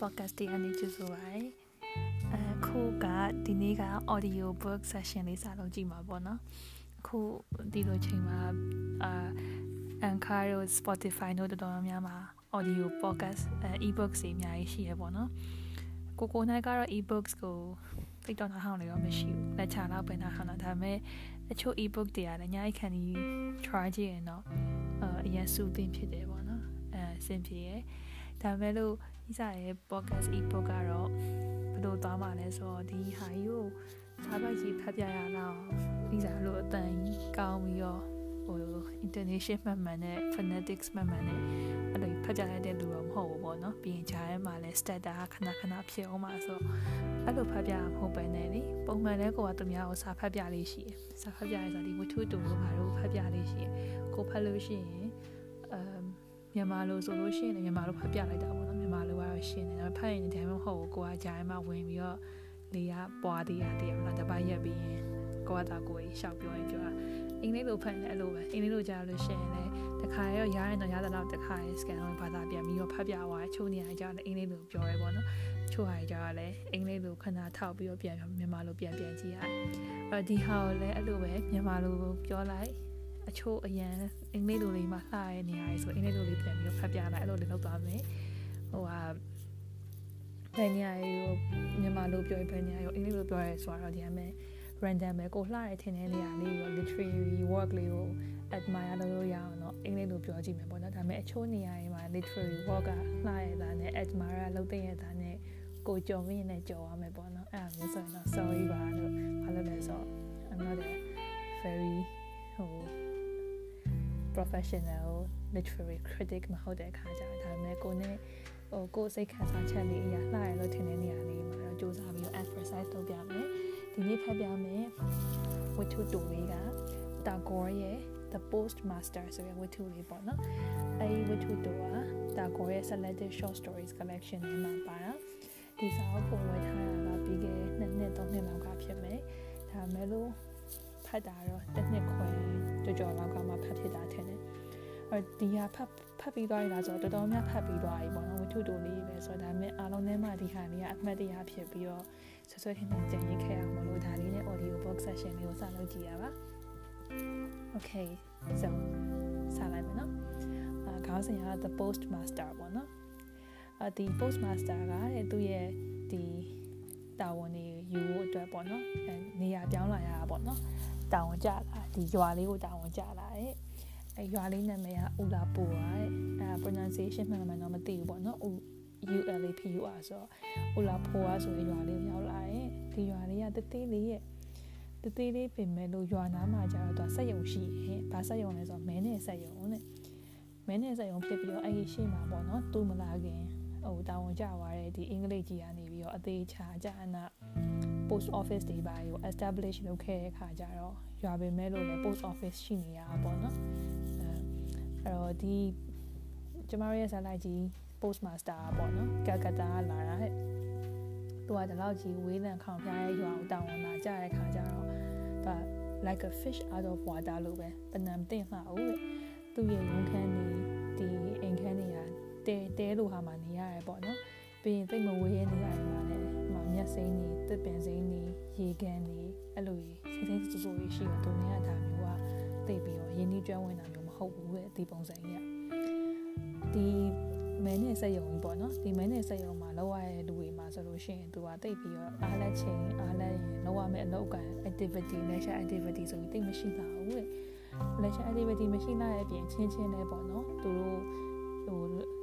podcast တွေအနေကျဆိုပါရယ်အခုကဒီနေ့က audio book session လေးစလုပ်ကြည့်မှာပေါ့နော်အခုဒီလိုချိန်မှာအာ Anchor တို့ Spotify တို့တော်တော်များများမှာ audio podcast e-books တွေအများကြီးရှိရပေါ့နော်ကိုကိုနိုင်ကတော့ e-books ကိုသိတော့နားဟောင်းနေတော့မရှိဘူးလက်ချတော့ပဲနားဟောင်းတာဒါပေမဲ့အချို့ e-book တွေကလည်းအများကြီးခံပြီး try ကြည့်ရင်တော့အရင်စူးသင်ဖြစ်တယ်ပေါ့နော်အဲအဆင်ပြေရယ်ဒါပေမဲ့လို့ ဤစားရဲ့ podcast e-book ကတော့ဘယ်လိုသွားမှာလဲဆိုတော့ဒီဟာကြီးကိုစားပိုက်ကြီးဖတ်ပြရတော့ဤစားလို့အတန်ကောင်းပြီးတော့ဟို intonation မှန်မှန်နဲ့ phonetics မှန်မှန်နဲ့အဲ့လိုဖတ်ကြရတဲ့လူတော့မဟုတ်ဘူးပေါ့နော်ပြီးရင်ဂျာထဲမှာလဲ stutter ခဏခဏဖြစ်အောင်ပါဆိုအဲ့လိုဖတ်ပြမဟုတ်ပဲနဲ့လေပုံမှန်လဲကိုကသူများကိုစာဖတ်ပြလေးရှိတယ်စာဖတ်ပြရဆိုဒီဝတ္ထုတူလို့ဘာလို့ဖတ်ပြလေးရှိတယ်ကိုဖတ်လို့ရှိရင်အမ်မြန်မာလိုဆိုလို့ရှိရင်မြန်မာလိုဖတ်ပြလိုက်တာပေါ့နော်မြန်မာလိုက တော့ရှင်းတယ်ဒါပေမဲ့ဖတ်ရင်ဒီတိုင်းမဟုတ်ဘူးကိုကဂျာထဲမှာဝင်ပြီးတော့လေကပွားသေးရတယ်မလားတပတ်ရက်ပြီးရင်ကိုကတာကိုရှောက်ပြောရင်ပြောတာအင်္ဂလိပ်လိုဖတ်နေအဲ့လိုပဲအင်္ဂလိပ်လိုကြားလို့ရှိရင်လည်းတခါရောရရင်တော့ရတဲ့လောက်တခါရ scan လုပ်ဘာသာပြန်ပြီးတော့ဖတ်ပြသွားချိုးနေရကြတယ်အင်္ဂလိပ်လိုပြောရဲပေါ့နော်ချိုးရကြတယ်အင်္ဂလိပ်လိုခဏထောက်ပြီးတော့ပြန်မြန်မာလိုပြန်ပြန်ကြည့်ရတယ်အဲ့ဒီဟာကိုလည်းအဲ့လိုပဲမြန်မာလိုပြောလိုက်အချို့အရန်အင်္ဂလိပ်လိုလေးမှာလှရနေရတယ်ဆိုအင်္ဂလိပ်လိုလေးပြန်ပြီးတော့ဖတ်ပြလိုက်အဲ့လိုလေးလုပ်သွားမယ် ဟိုဟာဘယ်နေရာရောမြန်မာလိုပြောရင်ဘယ်နေရာရောအင်္ဂလိပ်လိုပြောရဲဆိုတော့ဒီအမေ random ပဲကိုလှရထင်တဲ့နေရာလေးရော literary work လေးကို admire လုပ်လို့ရအောင်တော့အင်္ဂလိပ်လိုပြောကြည့်မယ်ပေါ့နော်ဒါပေမဲ့အချို့နေရာတွေမှာ literary work ကလှရတာနဲ့ admire လုပ်တဲ့ရတာနဲ့ကိုကြုံရင်းနဲ့ကြော်ရမယ်ပေါ့နော်အဲ့ဒါမျိုးဆိုရင်တော့ sorry ပါလို့ဘာလို့လဲဆိုတော့ I'm not a very ဟို professional literary critic မဟုတ်တဲ့အခါကျတော့ဒါပေမဲ့ကိုနဲ့ ဟိုကိုစိတ်ခံစားချက်လေးအရာလှရလို့ထင်တဲ့နေရာလေးမှာတော့စူးစမ်းပြီးတော့ exercise လုပ်ပြမယ်ဒီနေ့ဖတ်ပြမယ်ဝတ္ထုတူလေးက Tagore ရဲ့ The Postmaster ဆိုတဲ့ဝတ္ထုလေးပေါ့နော်အဲဒီဝတ္ထုတူက Tagore ရဲ့ Selected Short Stories Collection ထဲမှာပါတာဒီစာအုပ်ပုံဝယ်ထားတာကပြီးခဲ့နှစ်နှစ်သုံးနှစ်လောက်ကဖြစ်မယ်ဒါမဲ့လို့ဖတ်တာတော့တစ်နှစ်ခွဲကြော်ကြော်လောက်ကမှဖတ်ဖြစ်တာထင်တယ်အဲဒီဟာဖတ် ဖတ်ပြီးသွားရတာဆိုတော့တော်တော်များဖတ်ပြီးသွားပြီပေါ့နော်ဝတ္ထုတူလေးပဲဆိုတော့ဒါမဲ့အားလုံးထဲမှာဒီဟာလေးကအမှတ်တရဖြစ်ပြီးတော့ဆွဆွထင်းထင်းကြံရိတ်ခဲ့အောင်မလို့ဒါလေးနဲ့ audio box session လေးကိုစလုပ်ကြည့်ရပါ Okay so စလိုက်မယ်နော်အာခေါင်းစဉ်က the postmaster ပေါ့နော်အာဒီ postmaster ကတဲ့သူ့ရဲ့ဒီတာဝန်တွေယူဖို့အတွက်ပေါ့နော်အဲနေရာပြောင်းလာရတာပေါ့နော်တာဝန်ကြလာဒီရွာလေးကိုတာဝန်ကြလာတဲ့ အဲရွာလေးနာမည်ကဦးလာပူပါတဲ့အဲ pronunciation မှန်မှန်တော့မသိဘူးပေါ့နော် ULAPUR ဆိုတော့ဦးလာဖိုးဆိုတဲ့ရွာလေးကိုရောက်လာတယ်ဒီရွာလေးကတသေးလေးရဲ့တသေးလေးပင်မဲ့လို့ရွာနားမှာကျတော့သူဆက်ယုံရှိရဲ့ဘာဆက်ယုံလဲဆိုတော့မဲနဲ့ဆက်ယုံတဲ့မဲနဲ့ဆက်ယုံဖြစ်ပြီးတော့အဲ့ဒီရှေ့မှာပေါ့နော်သူ့မလာခင်ဟိုတာဝန်ကျသွားတဲ့ဒီအင်္ဂလိပ်ကြီးကနေပြီးတော့အသေးချာကြအနာ post office တွေပါကို establish လုပ်ခဲ့တဲ့အခါကျတော့ရွာပင်မဲ့လို့လည်း post office ရှိနေရတာပေါ့နော်အဲအဲ့တော့ဒီကျမတို့ရဲ့ဇာတ်လိုက်ကြီး postmaster ပေါ့နော်ကကတာလာတာဟဲ့သူကဒီလောက်ကြီးဝေးလံခေါင်ဖျားရဲ့ရွာကိုတောင်းဝင်လာကြတဲ့ခါကျတော့သူက like a fish out of water လို့ပဲပနံတင်လှအောင်တဲ့သူ့ရဲ့ရုံခန်းနေဒီအိမ်ခန်းနေရတဲတဲလိုဟာမှာနေရတယ်ပေါ့နော်ပြီးရင်တိတ်မဝေးရနေရတယ် မှာလည်းမမျက်စိမ်းနေတစ်ပင်စိမ်းနေရေကန်နေအဲ့လိုစိစိစူစူရှိတော့သူနေရတာမျိုးကတိတ်ပြီးတော့ရင်းနှီးကျွမ်းဝင်တာမျိုးမဟုတ်ဘူးတဲ့ဒီပုံစံကြီးကဒီမဲနဲ့စက်ယုံကြီးပေါ့နော်ဒီမဲနဲ့စက်ယုံမှာလောက်ရတဲ့လူတွေမှာဆိုလို့ရှိရင်သူကတိတ်ပြီးတော့အားလက်ချင်းအားလက်ရင်လောက်ရမယ့်အလုပ်က activity leisure activity ဆိုပြီးတိတ်မရှိတာဘူးတဲ့ leisure activity မရှိလာတဲ့အပြင်ချင်းချင်းလေးပေါ့နော်သူတို့ဟိုဟို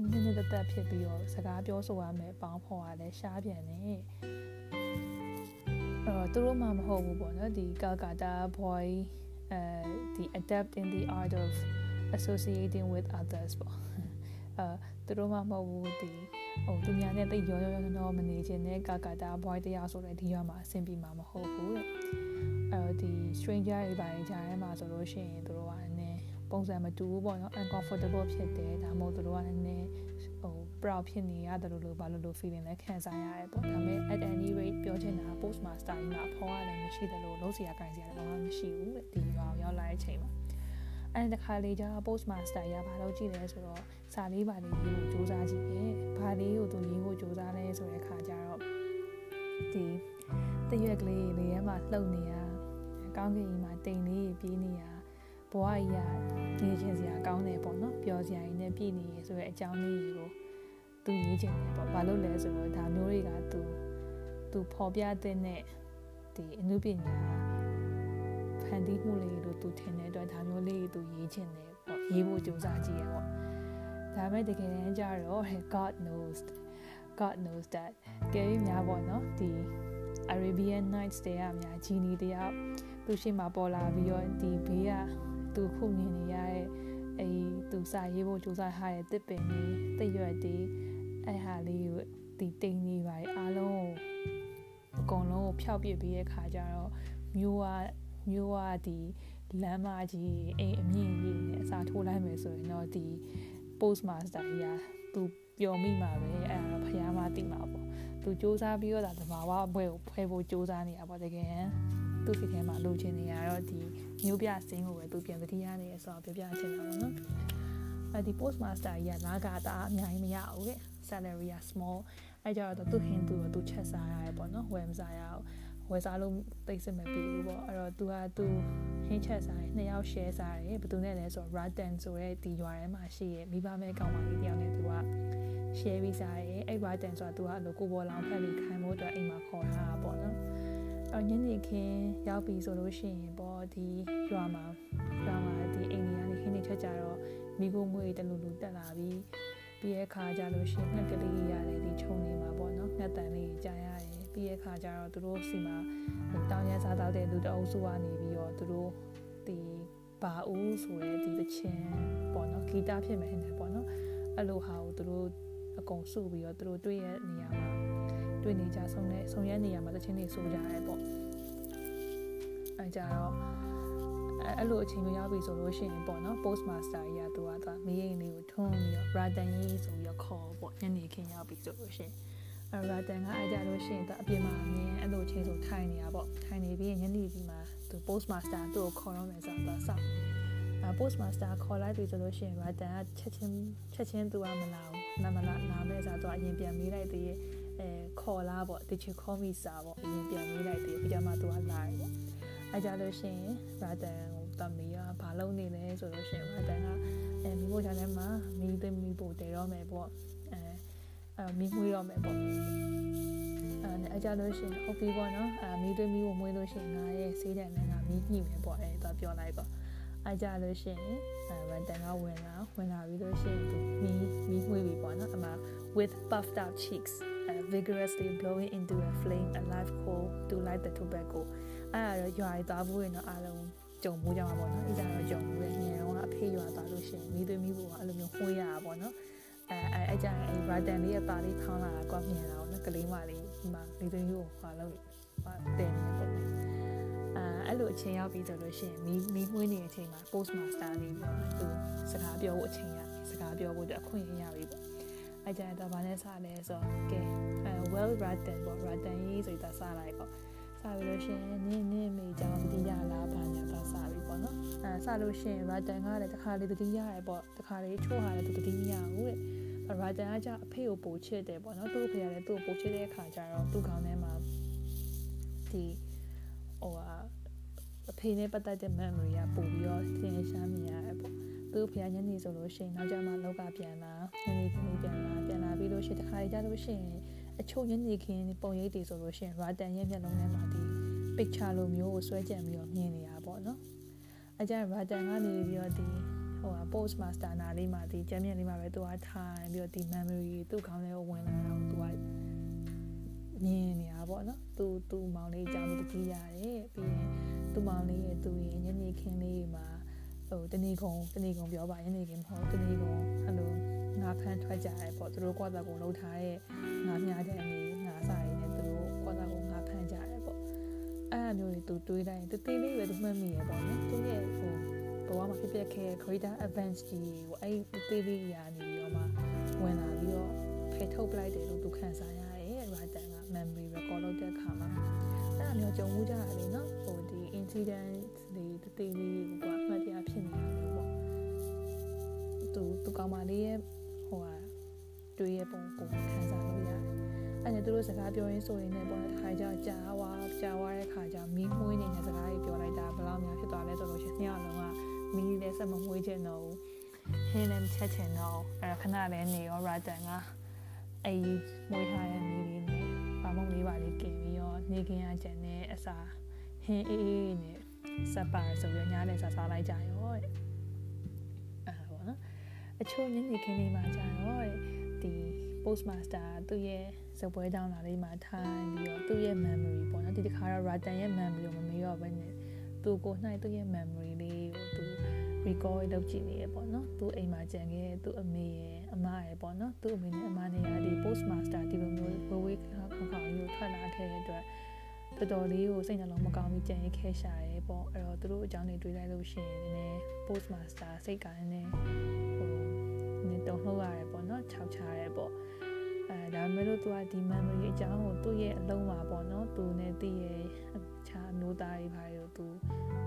နည်းနည်းတက်တက်ဖြစ်ပြီးတော့စကားပြောဆိုရမယ်ပေါင်းဖော်ရလဲရှားပြန်နေအဲ့တော့သူတို့မှမဟုတ်ဘူးပေါ့နော်ဒီ Calcutta boy အဲဒီ adapt in the art of associating with others ပေါ့အဲသူတို့မှမဟုတ်ဘူးဒီဟိုသူများနဲ့တိတ်ရောရောရောရောမနေခြင်းနဲ့ကာကာတာ boy တရားဆိုတဲ့ဒီရွာမှာအဆင်ပြေမှာမဟုတ်ဘူးတဲ့အဲဒီ stranger တွေပိုင်းကြားထဲမှာဆိုလို့ရှိရင်သူတို့ကလည်း ပုံစံမတူဘူးပေါ့နော် uncomfortable ဖြစ်တယ်ဒါမှမဟုတ်သူတို့ကလည်းဟို proud ဖြစ်နေရတယ်လို့လို့ဘာလို့လို့ feeling လဲခံစားရတယ်ပေါ့ဒါပေမဲ့ at any rate ပြောချင်တာ post master ကြီးမှာအဖော်ကလည်းမရှိတယ်လို့လုံးစရာကြိုင်စရာလည်းဘာမှမရှိဘူးတဲ့ဒီရွာကိုရောက်လာတဲ့အချိန်မှာအဲ့ဒီတစ်ခါလေးကျတော့ post master ရဘာလို့ကြည့်လဲဆိုတော့စာလေးပါလေးရေးဖို့စူးစမ်းကြည့်တယ်ဘာလေးကိုသူရေးဖို့စူးစမ်းလဲဆိုတဲ့ခါကျတော့ဒီတရွက်ကလေးလေးထဲမှာလှုပ်နေရကောင်းကင်ကြီးမှာတိမ်လေးပြေးနေရ ဘဝကြီးကနေချင်စရာကောင်းတယ်ပေါ့နော်ပျော်စရာကြီးနဲ့ပြည့်နေရဆိုတဲ့အကြောင်းလေးကိုသူရေးချင်တယ်ပေါ့ဘာလို့လဲဆိုတော့ဒါမျိုးတွေကသူသူပေါ်ပြတဲ့နဲ့ဒီအမှုပညာဖန်တီးမှုလေးလို့သူထင်တဲ့အတွက်ဒါမျိုးလေးသူရေးချင်တယ်ပေါ့ရေးဖို့ကြိုးစားကြည့်ရပေါ့ဒါပေမဲ့တကယ်တမ်းကျတော့ God knows God knows that ကဲပြီးများပေါ့နော်ဒီ Arabian Nights တဲ့အများဂျီနီတယောက်သူရှိမှပေါ်လာပြီးတော့ဒီဘေးက သူခုမြင်နေရတဲ့အဲသူစာရေးဖို့ကြိုးစားထားတဲ့တစ်ပင်လေးတိတ်ရွက်ဒီအဲ့ဟာလေးကိုဒီတိမ်နေပါအားလုံးကိုအကုန်လုံးကိုဖျောက်ပစ်ပြီးတဲ့ခါကျတော့မျိုးကမျိုးကဒီလမ်းမကြီးအိမ်အမြင့်ကြီးနဲ့အစာထိုးလိုက်မယ်ဆိုရင်တော့ဒီ post master ကြီးကသူပျော်မိမှာပဲအဲ့ဒါဖះမသိမှာပေါ့သူစူးစမ်းပြီးတော့ဒါသဘာဝဘွဲကိုဖွဲဖို့စူးစမ်းနေတာပေါ့တကယ် သူ့စိတ်ထဲမှာလိုချင်နေရတော့ဒီမျိုးပြစင်းကိုပဲသူပြန်သတိရနေရဆိုတော့ပြောပြချင်တာပေါ့နော်အဲ့ဒီ post master ကြီးကလာကတာအများကြီးမရဘူးလေ salary က small အဲ့ကြတော့သူဟင်းသူကသူချက်စားရတယ်ပေါ့နော်ဝယ်မစားရအောင်ဝယ်စားလို့သိစမပြေဘူးပေါ့အဲ့တော့ तू က तू ဟင်းချက်စားတယ်နှစ်ယောက် share စားတယ်ဘယ်သူနဲ့လဲဆိုတော့ Ratten ဆိုတဲ့ဒီရွာထဲမှာရှိရဲ့မိဘမဲကောင်မလေးတယောက်နဲ့ तू က share ပြီးစားတယ်အဲ့ Ratten ဆိုတာ तू ကအဲ့လိုကိုပေါ်လောင်ဖက်ပြီးခိုင်းဖို့အတွက်အိမ်မှာခေါ်လာတာပေါ့နော် ာ် အဲ့ညနေခင်းရောက်ပြီဆိုလို့ရှိရင်ပေါ့ဒီရွာမှာရွာမှာဒီအိမ်ကြီးကနေခင်းနေချက်ကြတော့မိကိုမွေးတလူလူတက်လာပြီးပြီးရဲ့ခါကြလို့ရှိရင်ငှက်ကလေးရတယ်ဒီခြုံနေမှာပေါ့နော်ငှက်တန်လေးကြာရတယ်ပြီးရဲ့ခါကြတော့သူတို့စီမှာတောင်းရစားတော့တဲ့လူတအုပ်စုကနေပြီးတော့သူတို့ဒီဘာဦးဆိုရဲဒီသချင်းပေါ့နော်ဂီတဖြစ်မယ်ဟဲ့ပေါ့နော်အဲ့လိုဟာကိုသူတို့အကုန်စုပြီးတော့သူတို့တွေ့ရနေရမှာ တွေ့နေကြဆုံးတဲ့ဆုံရနေရမှာသချင်းတွေဆိုကြရဲပေါ့အဲကြတော့အဲ့လိုအချိန်မျိုးရောက်ပြီဆိုလို့ရှိရင်ပေါ့နော် post master ကြီးကသူကသူမီးရင်လေးကိုထွန်းပြီးတော့ radan ကြီးဆိုပြီးတော့ခေါ်ပေါ့ညနေခင်းရောက်ပြီဆိုလို့ရှိရင်အဲ radan ကအားကြလို့ရှိရင်သူအပြင်မှာအမြင်အဲ့လိုအချိန်ဆိုထိုင်နေတာပေါ့ထိုင်နေပြီးညနေပြီးမှသူ post master သူ့ကိုခေါ်တော့မယ်ဆိုတော့စောင့်အဲ post master ခေါ်လိုက်ပြီဆိုလို့ရှိရင် radan ကချက်ချင်းချက်ချင်းသူကမလာဘူးနာမလာနာမဲ့ဆိုတော့အရင်ပြန်မေးလိုက်သေးရဲ့ အဲခေါ်လာပေါ့ did you call me စာပေါ့အရင်ပြန်မေးလိုက်သေးပြီးတော့မှသူကလာတယ်ပေါ့အဲကြလို့ရှိရင် radan တမီးကဘာလုပ်နေလဲဆိုလို့ရှိရင်အတန်ကအဲမိဖို့ချာထဲမှာမိသိမိဖို့တည်တော့မယ်ပေါ့အဲအဲမိမွေးတော့မယ်ပေါ့အဲအကြလို့ရှိရင်ဟုတ်ပြီပေါ့နော်အဲမိသိမိဖို့မွေးလို့ရှိရင်ငါရဲ့ဆေးတယ်နဲ့ငါမိညှိမယ်ပေါ့အဲတော့ပြောလိုက်ပေါ့အကြလို့ရှိရင်အဲဝန်တန်ကဝင်လာဝင်လာပြီးလို့ရှိရင်သူမိမိမွေးပြီပေါ့နော်အမ with puffed out cheeks uh, vigorously blowing into a flame a live coal to light the tobacco အဲ့ဒါတော့ရွာရီသွားဖို့ရင်တော့အားလုံးကြုံမှုကြမှာပေါ့နော်အဲ့ဒါတော့ကြုံမှုရဲ့ငယ်တော့အဖေရွာသွားလို့ရှိရင်မိသွေးမိဖို့ကအဲ့လိုမျိုးခွေးရတာပေါ့နော်အဲအဲအဲ့ကြရင်အဲ့ Radan လေးရဲ့ပါလေးထောင်းလာတာကွာမြင်လာတော့နော်ကလေးမလေးဒီမှာမိသွေးမိဖို့ဟာလို့ဟာတင်နေပေါ့အဲအဲ့လိုအချိန်ရောက်ပြီဆိုလို့ရှိရင်မိမိမွေးနေတဲ့အချိန်မှာ post master လေးပြောသူစကားပြောဖို့အချိန်ရပြီစကားပြောဖို့အခွင့်အရေးရပြီပေါ့ အဲ့ကြတော့ဗာနဲ့စလဲဆိုတော့ကဲအဲ well Radan ပေါ့ Radan ရေးဆိုတော့စလိုက်ပေါ့စပြီးလို့ရှိရင်နင်းနင်းမိကြောင်ဒီရလားဘာညာတော့စပြီပေါ့နော်အဲစလို့ရှိရင် Radan ကလည်းတစ်ခါလေးတတိရတယ်ပေါ့တစ်ခါလေးချိုးဟာလည်းသူတတိမရဘူးတဲ့ Radan ကကြအဖေကိုပို့ချစ်တယ်ပေါ့နော်သူ့အဖေကလည်းသူ့ကိုပို့ချစ်တဲ့အခါကျတော့သူ့ခေါင်းထဲမှာဒီဟိုဟာအဖေနဲ့ပတ်သက်တဲ့ memory ကပို့ပြီးတော့သင်ရှားမြင်ရတယ်ပေါ့ သူ့ဖေညနေဆိုလို့ရှိရင်နောက်ကျမှလောက်ကပြန်လာညနေခင်းပြန်လာပြန်လာပြီးလို့ရှိရင်တစ်ခါကြလို့ရှိရင်အချို့ညနေခင်းပုံရိပ်တွေဆိုလို့ရှိရင် Radan ရဲ့မျက်လုံးထဲမှာဒီ picture လိုမျိုးကိုဆွဲကြံပြီးတော့မြင်နေတာပေါ့နော်အကြ Radan ကနေပြီးတော့ဒီဟိုဟာ post master နာလေးမှာဒီကျမ်းမြင့်လေးမှာပဲသူကထိုင်ပြီးတော့ဒီ memory သူ့ခေါင်းထဲကိုဝင်လာတော့သူကမြင်နေတာပေါ့နော်သူသူမောင်လေးအကြောင်းသူကြည့်ရတယ်ပြီးရင်သူ့မောင်လေးရဲ့သူရဲ့ညနေခင်းလေးမှာ ဟိုတနေကုံတနေကုံပြောပါညနေခင်းမဟုတ်တနေကုံအဲ့လိုငါဖမ်းထွက်ကြရဲပေါ့သူတို့ကွာတာကုံလှုပ်ထားတဲ့ငါမြားတဲ့အနေငါစာရည်နဲ့သူတို့ကွာတာကုံငါဖမ်းကြရဲပေါ့အဲ့အမျိုးတွေသူတွေးတိုင်းတသေးလေးပဲသူမှတ်မိရပေါ့နော်သူရဲ့ဟိုဘဝမှာဖြစ်ပျက်ခဲ့ greater events ကြီးကိုအဲ့တသေးလေးရာနေပြီးတော့မှဝင်လာပြီးတော့ဖယ်ထုတ်ပလိုက်တယ်လို့သူခံစားရတယ် writer က memory record လုပ်တဲ့အခါမှာအဲ့အမျိုးကြုံမှုကြရတယ်နော်ဟိုဒီ incident တွေတသေးလေးကိုကအမှ တာဖြစ်နေတာမျိုးပေါ့သူသူကောင်မလေးရဲ့ဟိုဟာတွေ့ရပုံကိုခံစားလို့ရတယ်အဲ့ဒါသူတို့စကားပြောရင်းဆိုရင်းနဲ့ပေါ့တစ်ခါကျတော့ကြာဝါကြာဝါတဲ့ခါကျမီးမွှေးနေတဲ့စကားကြီးပြောလိုက်တာဘယ်လောက်များဖြစ်သွားလဲဆိုလို့ရှင်ညလုံးကမီးလည်းဆက်မမွှေးချင်တော့ဘူးဟင်းလည်းမချက်ချင်တော့အဲ့ခဏလည်းနေရောရာတန်ကအေးမွှေးထားတဲ့မီးလေးနဲ့ဘာမှမလေးပါလေးกินပြီးရောနေခင်းရကြတဲ့ အစာဟင်းအေးအေးနဲ့ စပ်ပါဆိုပြီးညလည်းစားစားလိုက်ကြရောတဲ့အဲ့ဒါပေါ့နော်အချို့ညနေခင်းလေးမှာကြာတော့ဒီ postmaster သူ့ရဲ့စပွဲတောင်းလာလေးမှာထိုင်ပြီးတော့သူ့ရဲ့ memory ပေါ့နော်ဒီတစ်ခါတော့ Ratan ရဲ့ memory ကိုမမေ့တော့ဘဲနဲ့သူကို၌သူ့ရဲ့ memory လေးကိုသူ recall လုပ်ကြည့်နေရပေါ့နော်သူအိမ်မှာကြံခဲ့သူအမေရဲ့အမရဲ့ပေါ့နော်သူ့အမေနဲ့အမနဲ့ရဒီ postmaster ဒီလိုမျိုးဝေးဝေးခါခါခါမျိုးထွက်လာခဲ့တဲ့အတွက် တော်တော်လေးကိုစိတ်နှလုံးမကောင်းပြီးကြံရခဲရှာရဲပေါ့အဲ့တော့သူတို့အကြောင်းတွေတွေးလိုက်လို့ရှိရင်နည်းနည်း postmaster စိတ်ကလည်းနည်းဟိုနည်းတော့လှုပ်ရတယ်ပေါ့နော်ခြောက်ချရဲပေါ့အဲဒါပေမဲ့လို့သူကဒီ memory အကြောင်းကိုသူ့ရဲ့အလုံးမှာပေါ့နော်သူနဲ့တည့်ရဲ့အခြားမျိုးသားတွေဘာလို့သူ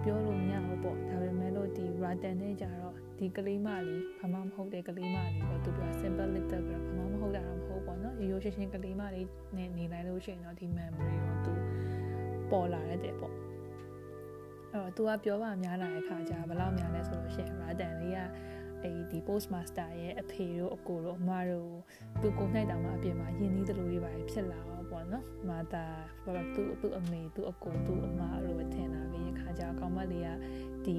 ပြောလို့မရဘူးပေါ့ဒါပေမဲ့လို့ဒီ Ratan နဲ့ကြတော့ဒီကလေးမလေးဘာမှမဟုတ်တဲ့ကလေးမလေးပေါ့သူပြော simple little girl ဘာမှမဟုတ်တာတော့မဟုတ်ပေါ့နော်ရိုးရိုးရှင်းရှင်းကလေးမလေးနဲ့နေလိုက်လို့ရှိရင်တော့ဒီ memory ကိုသူ ပေါ်လာတဲ့ပေါ့အဲ့တော့ तू ကပြောပါများလာတဲ့ခါကျဘယ်လောက်များလဲဆိုလို့ရှိရင် Ratan လေးကအဲဒီ postmaster ရဲ့အဖေတို့အကိုတို့အမတို့သူကိုနိုင်တောင်မှအပြင်မှာယဉ်နီးသလိုတွေပါဖြစ်လာတော့ပေါ့နော်မာတာဘာလို့သူ့သူ့အမေသူ့အကိုသူ့အမတို့ပဲထင်လာပြီးခါကျကောင်မလေးကဒီ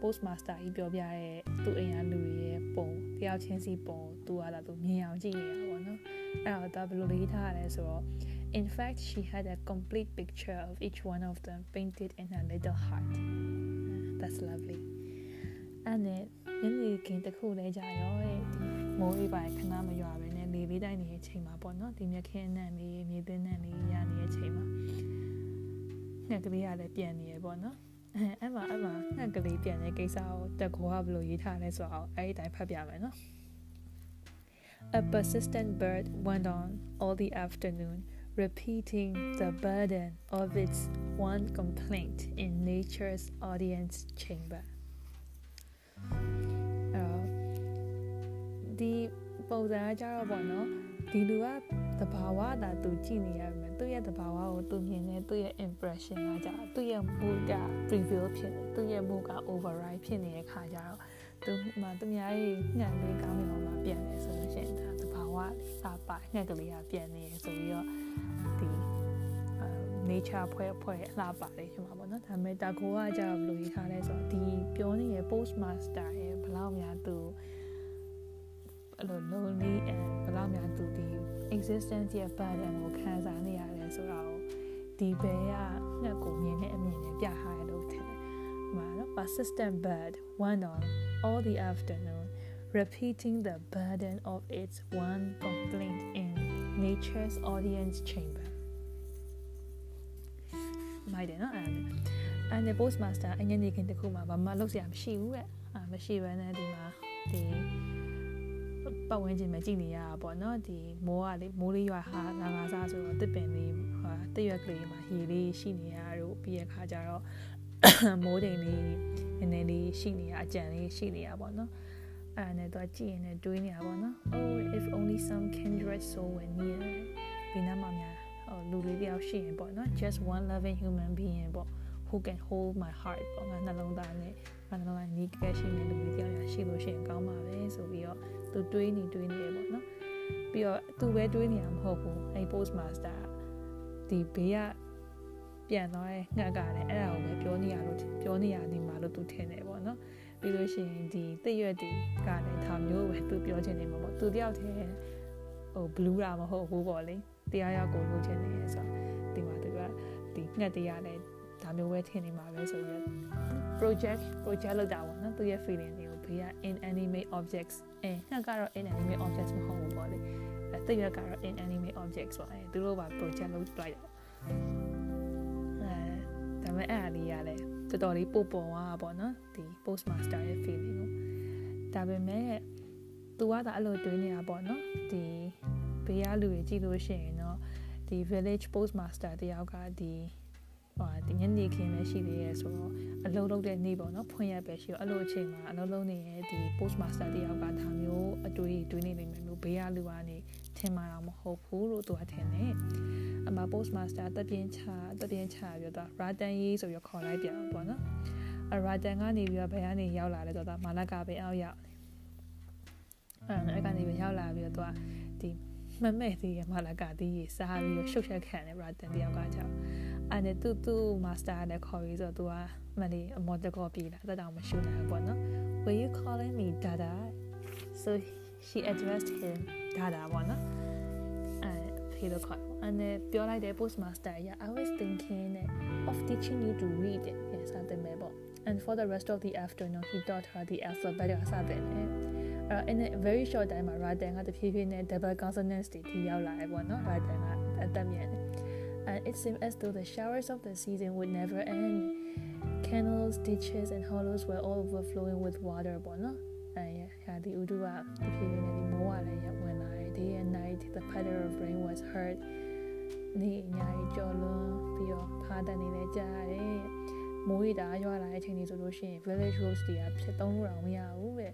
postmaster ကြီးပြောပြတဲ့သူ့အိမ်ကလူတွေရဲ့ပုံတယောက်ချင်းစီပုံသူကလာသူမြင်အောင်ကြည့်နေတာပေါ့နော်အဲ့တော့ဒါဘယ်လိုလေးထားရလဲဆိုတော့ In fact, she had a complete picture of each one of them painted in her little heart. That's lovely. အဲ့နဲ့ညနေခင်းတစ်ခုလဲကြာရောတဲ့ဒီမိုးအေးပိုင်းခဏမရွာပဲနဲ့လေလေးတိုင်းနေတဲ့အချိန်မှာပေါ့နော်ဒီမြက်ခင်းနဲ့လေးမြေသင်းနဲ့လေးရနေတဲ့အချိန်မှာငှက်ကလေးကလည်းပြန်နေရပေါ့နော်အဲအဲ့မှာအဲ့မှာငှက်ကလေးပြန်တဲ့ကိစ္စကိုတက်ခေါ်ကဘယ်လိုရေးထားလဲဆိုတော့အဲ့ဒီတိုင်းဖတ်ပြမယ်နော် A persistent bird went on all the afternoon repeating the burden of its one complaint in nature's audience chamber ဒီပုံစံကကြတော့ပေါ့နော်ဒီလူကတဘာဝတာသူကြည့်နေရမယ်သူ့ရဲ့တဘာဝကိုသူမြင်နေသူ့ရဲ့ impression ကကြသူ့ရဲ့ mood က preview ဖြစ်နေသူ့ရဲ့ mood က override ဖြစ်နေတဲ့ခါကြတော့သူမှသူများရဲ့ညံလေးကောင်းနေအောင်မှပြန်နေဆိုလို့ရှိရင်ဒါတဘာဝလေးစာပါညက်ကလေးကပြန်နေဆိုပြီးတော့ ဒီ nature ဖွဲ့ဖွဲ့အလှပါလေးဖြစ်မှာပေါ့နော်ဒါပေမဲ့တာကိုကကြတော့ဘယ်လိုရေးထားလဲဆိုတော့ဒီပြောနေတဲ့ postmaster ရဲ့ဘယ်လောက်များသူအဲ့လို lonely and ဘယ်လောက်များသူဒီ existence ရဲ့ burden ကိုခံစားနေရတယ်ဆိုတော့ဒီဘဲကငှက်ကိုမြင်တဲ့အမြင်နဲ့ပြထားရလို့ထင်တယ်။ဟိုနော် persistent bird went on all the afternoon repeating the burden of its one complaint in nature's audience chamber မိုက်တယ်နော်အဲ့အဲ့နဲ့ postmaster အငင်းနေခင်တခုမှဘာမှလုပ်စရာမရှိဘူးတဲ့အာမရှိဘဲနဲ့ဒီမှာဒီပတ်ဝန်းကျင်မှာကြည့်နေရတာပေါ့နော်ဒီမိုးကလေမိုးလေးရွာဟာလာလာစားဆိုတော့တစ်ပင်လေးဟာတရွက်ကလေးမှာရေလေးရှိနေရတော့ပြီးရခါကျတော့မိုးတိမ်လေးနည်းနည်းလေးရှိနေရအကြံလေးရှိနေရပေါ့နော် အဲ့နဲ့တော့ကြည့်ရင်လည်းတွေးနေတာပေါ့နော် oh if only some kindred soul were near ဒီနားမှာများဟိုလူလေးတယောက်ရှိရင်ပေါ့နော် just one loving human being ပေါ့ who can hold my heart ပေါ့ငါနှလုံးသားနဲ့ငါနှလုံးသားနီးကဲရှိနေလူလေးတယောက်ရရှိလို့ရှိရင်ကောင်းပါပဲဆိုပြီးတော့သူတွေးနေတွေးနေရပေါ့နော်ပြီးတော့သူပဲတွေးနေရမဟုတ်ဘူးအဲ့ post master ဒီဘေးကပြန်သွားတဲ့ငှက်ကလည်းအဲ့ဒါကိုပဲပြောနေရလို့ပြောနေရနေမှာလို့သူထင်တယ်ပေါ့နော် ပြီးလို့ရှိရင်ဒီတရွက်ဒီကလည်းဒါမျိုးပဲသူပြောချင်နေမှာပေါ့သူတယောက်တည်းဟိုဘလူးတာမဟုတ်ဘူးပေါ့လေတရားရောက်ကိုလုပ်ချင်နေရဆိုဒီမှာသူကဒီငှက်တရားလည်းဒါမျိုးပဲထင်နေမှာပဲဆိုတော့ project project လောက်တာပေါ့နော်သူရဲ့ feeling တွေကိုဘေးက inanimate objects အဲငှက်ကတော့ inanimate objects မဟုတ်ဘူးပေါ့လေအဲတရွက်ကတော့ inanimate objects ပေါ့အဲသူတို့ပါ project လုပ်လိုက်တာအဲဒါပေမဲ့အဲ့အလေးရလဲ တော်တော်လေးပို့ပေါ်သွားတာပေါ့နော်ဒီ postmaster ရဲ့ feeling ကိုဒါပေမဲ့သူကသာအဲ့လိုတွေးနေတာပေါ့နော်ဒီဘေးကလူတွေကြည့်လို့ရှိရင်တော့ဒီ village postmaster တယောက်ကဒီဟိုဒီညနေခင်းပဲရှိသေးရဲဆိုတော့အလုံးလုံးတဲ့နေ့ပေါ့နော်ဖွင့်ရပဲရှိတော့အဲ့လိုအချိန်မှာအလုံးလုံးနေရဲ့ဒီ post master တယောက်ကဒါမျိုးအတွေ့အတွေ့နေနေမယ်လို့ဘေးကလူကနေထင်မှာတော့မဟုတ်ဘူးလို့သူကထင်တယ် အမ post master တပြင်းချတပြင်းချပြီးတော့ ratan ရေးဆိုပြီးခေါ်လိုက်ပြန်ပေါ့နော်အ ratan ကနေပြီးတော့ဘယ်ကနေရောက်လာလဲဆိုတော့မာလကပဲအောက်ရောက်အဲ့အဲ့ကနေပဲရောက်လာပြီးတော့သူကဒီမမဲ့သေးရမာလကတီးရေးစားပြီးတော့ရှုပ်ချက်ခံတယ် ratan တယောက်ကကြောက်အဲ့နဲ့သူသူ master နဲ့ခေါ်ပြီးဆိုတော့သူကမလေးအမော်တကောပြေးလာတက်တောင်မရှုနိုင်ဘူးပေါ့နော် Were you calling me dada so she addressed him dada ပေါ့နော် အဲဖေလို့ခေါ်အဲ့နဲ့ပြောလိုက်တဲ့ post master ရ I was thinking of teaching you to read it စတဲ့မဲ့ပေါ့ and for the rest of the afternoon he taught her the alphabet အစတဲ့လေအဲ့ in a very short time မှာ Raden ကတဖြည်းဖြည်းနဲ့ double consonants တွေထိရောက်လာတယ်ပေါ့နော် Raden ကအသက်မြန်တယ် and it seemed as though the showers of the season would never end canals ditches and hollows were all overflowing with water ပေါ့နော်အဲဟာဒီဥဒုကတဖြည်းဖြ night the patter of rain was heard နေညာကြီးကြော်လွန်ပြီးတော့ဖားတန်နေလဲကြားရတယ်မိုးရီတာရွာလာတဲ့အချိန်ကြီးဆိုလို့ရှိရင် village roads တွေကဖြစ်သုံးလို့တော့မရဘူးပဲ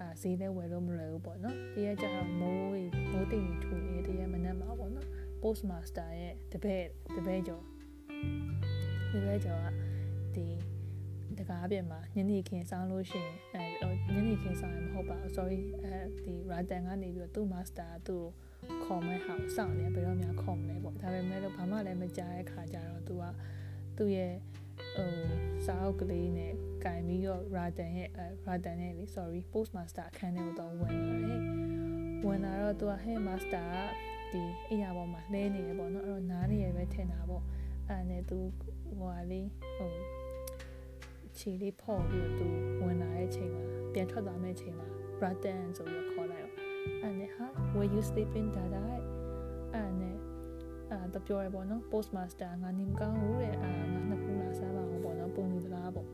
အာဈေးလည်းဝယ်လို့မလွယ်ဘူးပေါ့နော်တရက်ကျတော့မိုးရီမိုးတိမ်ကြီးထူနေတရက်မနက်မှာပေါ့နော် post master ရဲ့တပည့်တပည့်ကျော်တပည့်ကျော်ကဒီတကားပြင်မှာညနေခင်းဆောင်လို့ရှိရင်အဲညနေခင်းဆောင်ရင်မဟုတ်ပါဘူး sorry အဲဒီ Radan ကနေပြီးတော့သူ့ master သူ့ ခေါ်မဲ့ဟာကိုစောင့်နေဘယ်တော့မှခေါ်မလဲပေါ့ဒါပေမဲ့လို့ဘာမှလည်းမကြားတဲ့ခါကျတော့သူကသူ့ရဲ့ဟိုစာအုပ်ကလေးနဲ့ကင်ပြီးတော့ Radan ရဲ့အဲ Radan နဲ့လေ sorry post master အခန်းထဲကိုတော့ဝင်လာတယ်ဝင်လာတော့သူက head master ကဒီအိယာပေါ်မှာလဲနေရပေါ့နော်အဲ့တော့နားနေရပဲထင်တာပေါ့အဲ့နဲ့သူဟိုဟာလေးဟိုခြေလေးဖော့ပြီးတော့သူဝင်လာတဲ့အချိန်မှာပြန်ထွက်သွားမယ့်အချိန်မှာ Radan ဆိုပြီးခေါ်လိုက်တော့ အဲ့နဲ့ဟာ were you sleeping dada အဲ့နဲ့အာတပြောရပေါ့နော် post master ငါနေမကောင်းဘူးတဲ့အာငါနှစ်ခုလာစားပါအောင်ပေါ့နော်ပုံနေသလားပေါ့